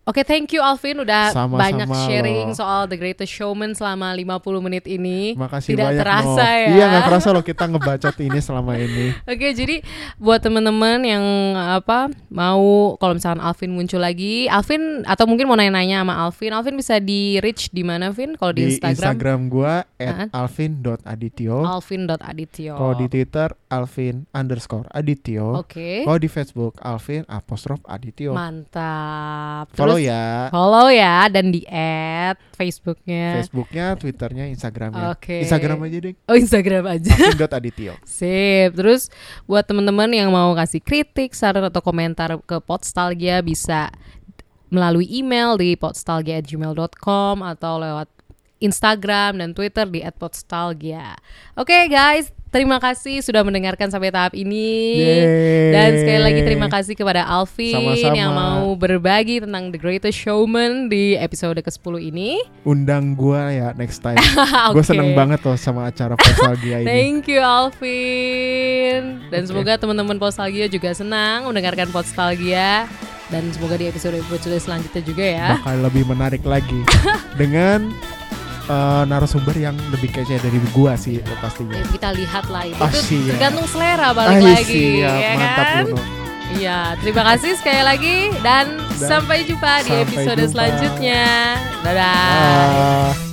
Oke, thank you Alvin udah Sama-sama banyak sharing loh. soal The Greatest Showman selama 50 menit ini. Makasih Tidak banyak terasa Noh. ya. Iya nggak kerasa loh kita ngebacot ini selama ini. Oke, jadi buat teman-teman yang apa mau kalau misalkan Alvin muncul lagi, Alvin atau mungkin mau nanya-nanya sama Alvin, Alvin bisa di reach di mana, Vin? Kalau di, Di Instagram, Instagram gua Ah. @alvin.adityo. alvin.adityo. Kalau di Twitter Alvin underscore Adityo. Oke. Kalau di Facebook Alvin apostrof Adityo. Mantap. Follow Terus ya. Follow ya dan di add Facebooknya. Facebooknya, Twitternya, Instagramnya. Oke. Instagram aja deh. Oh Instagram aja. Alvin.adityo. Sip. Terus buat teman-teman yang mau kasih kritik, saran atau komentar ke Podstalgia bisa melalui email di podstalgia@gmail.com atau lewat Instagram dan Twitter di @podstalgia. Oke guys, terima kasih sudah mendengarkan sampai tahap ini. Yeay. Dan sekali lagi terima kasih kepada Alvin Sama-sama. yang mau berbagi tentang The Greatest Showman di episode ke-10 ini. Undang gua ya next time. Gue Oke. seneng banget loh sama acara Nostalgia ini. Thank you Alvin Dan Oke. semoga teman-teman Postalgia juga senang mendengarkan Postalgia Dan semoga di episode-episode selanjutnya juga ya Bakal lebih menarik lagi dengan eh, narasumber yang lebih kece dari gua sih pastinya. Ya, Kita lihat lah itu Ah, siap. tergantung selera balik Ah, lagi siap. ya Mantap kan? Luno. Iya, terima kasih sekali lagi dan, Dan sampai jumpa di sampai episode jumpa. selanjutnya. Dadah. Ah.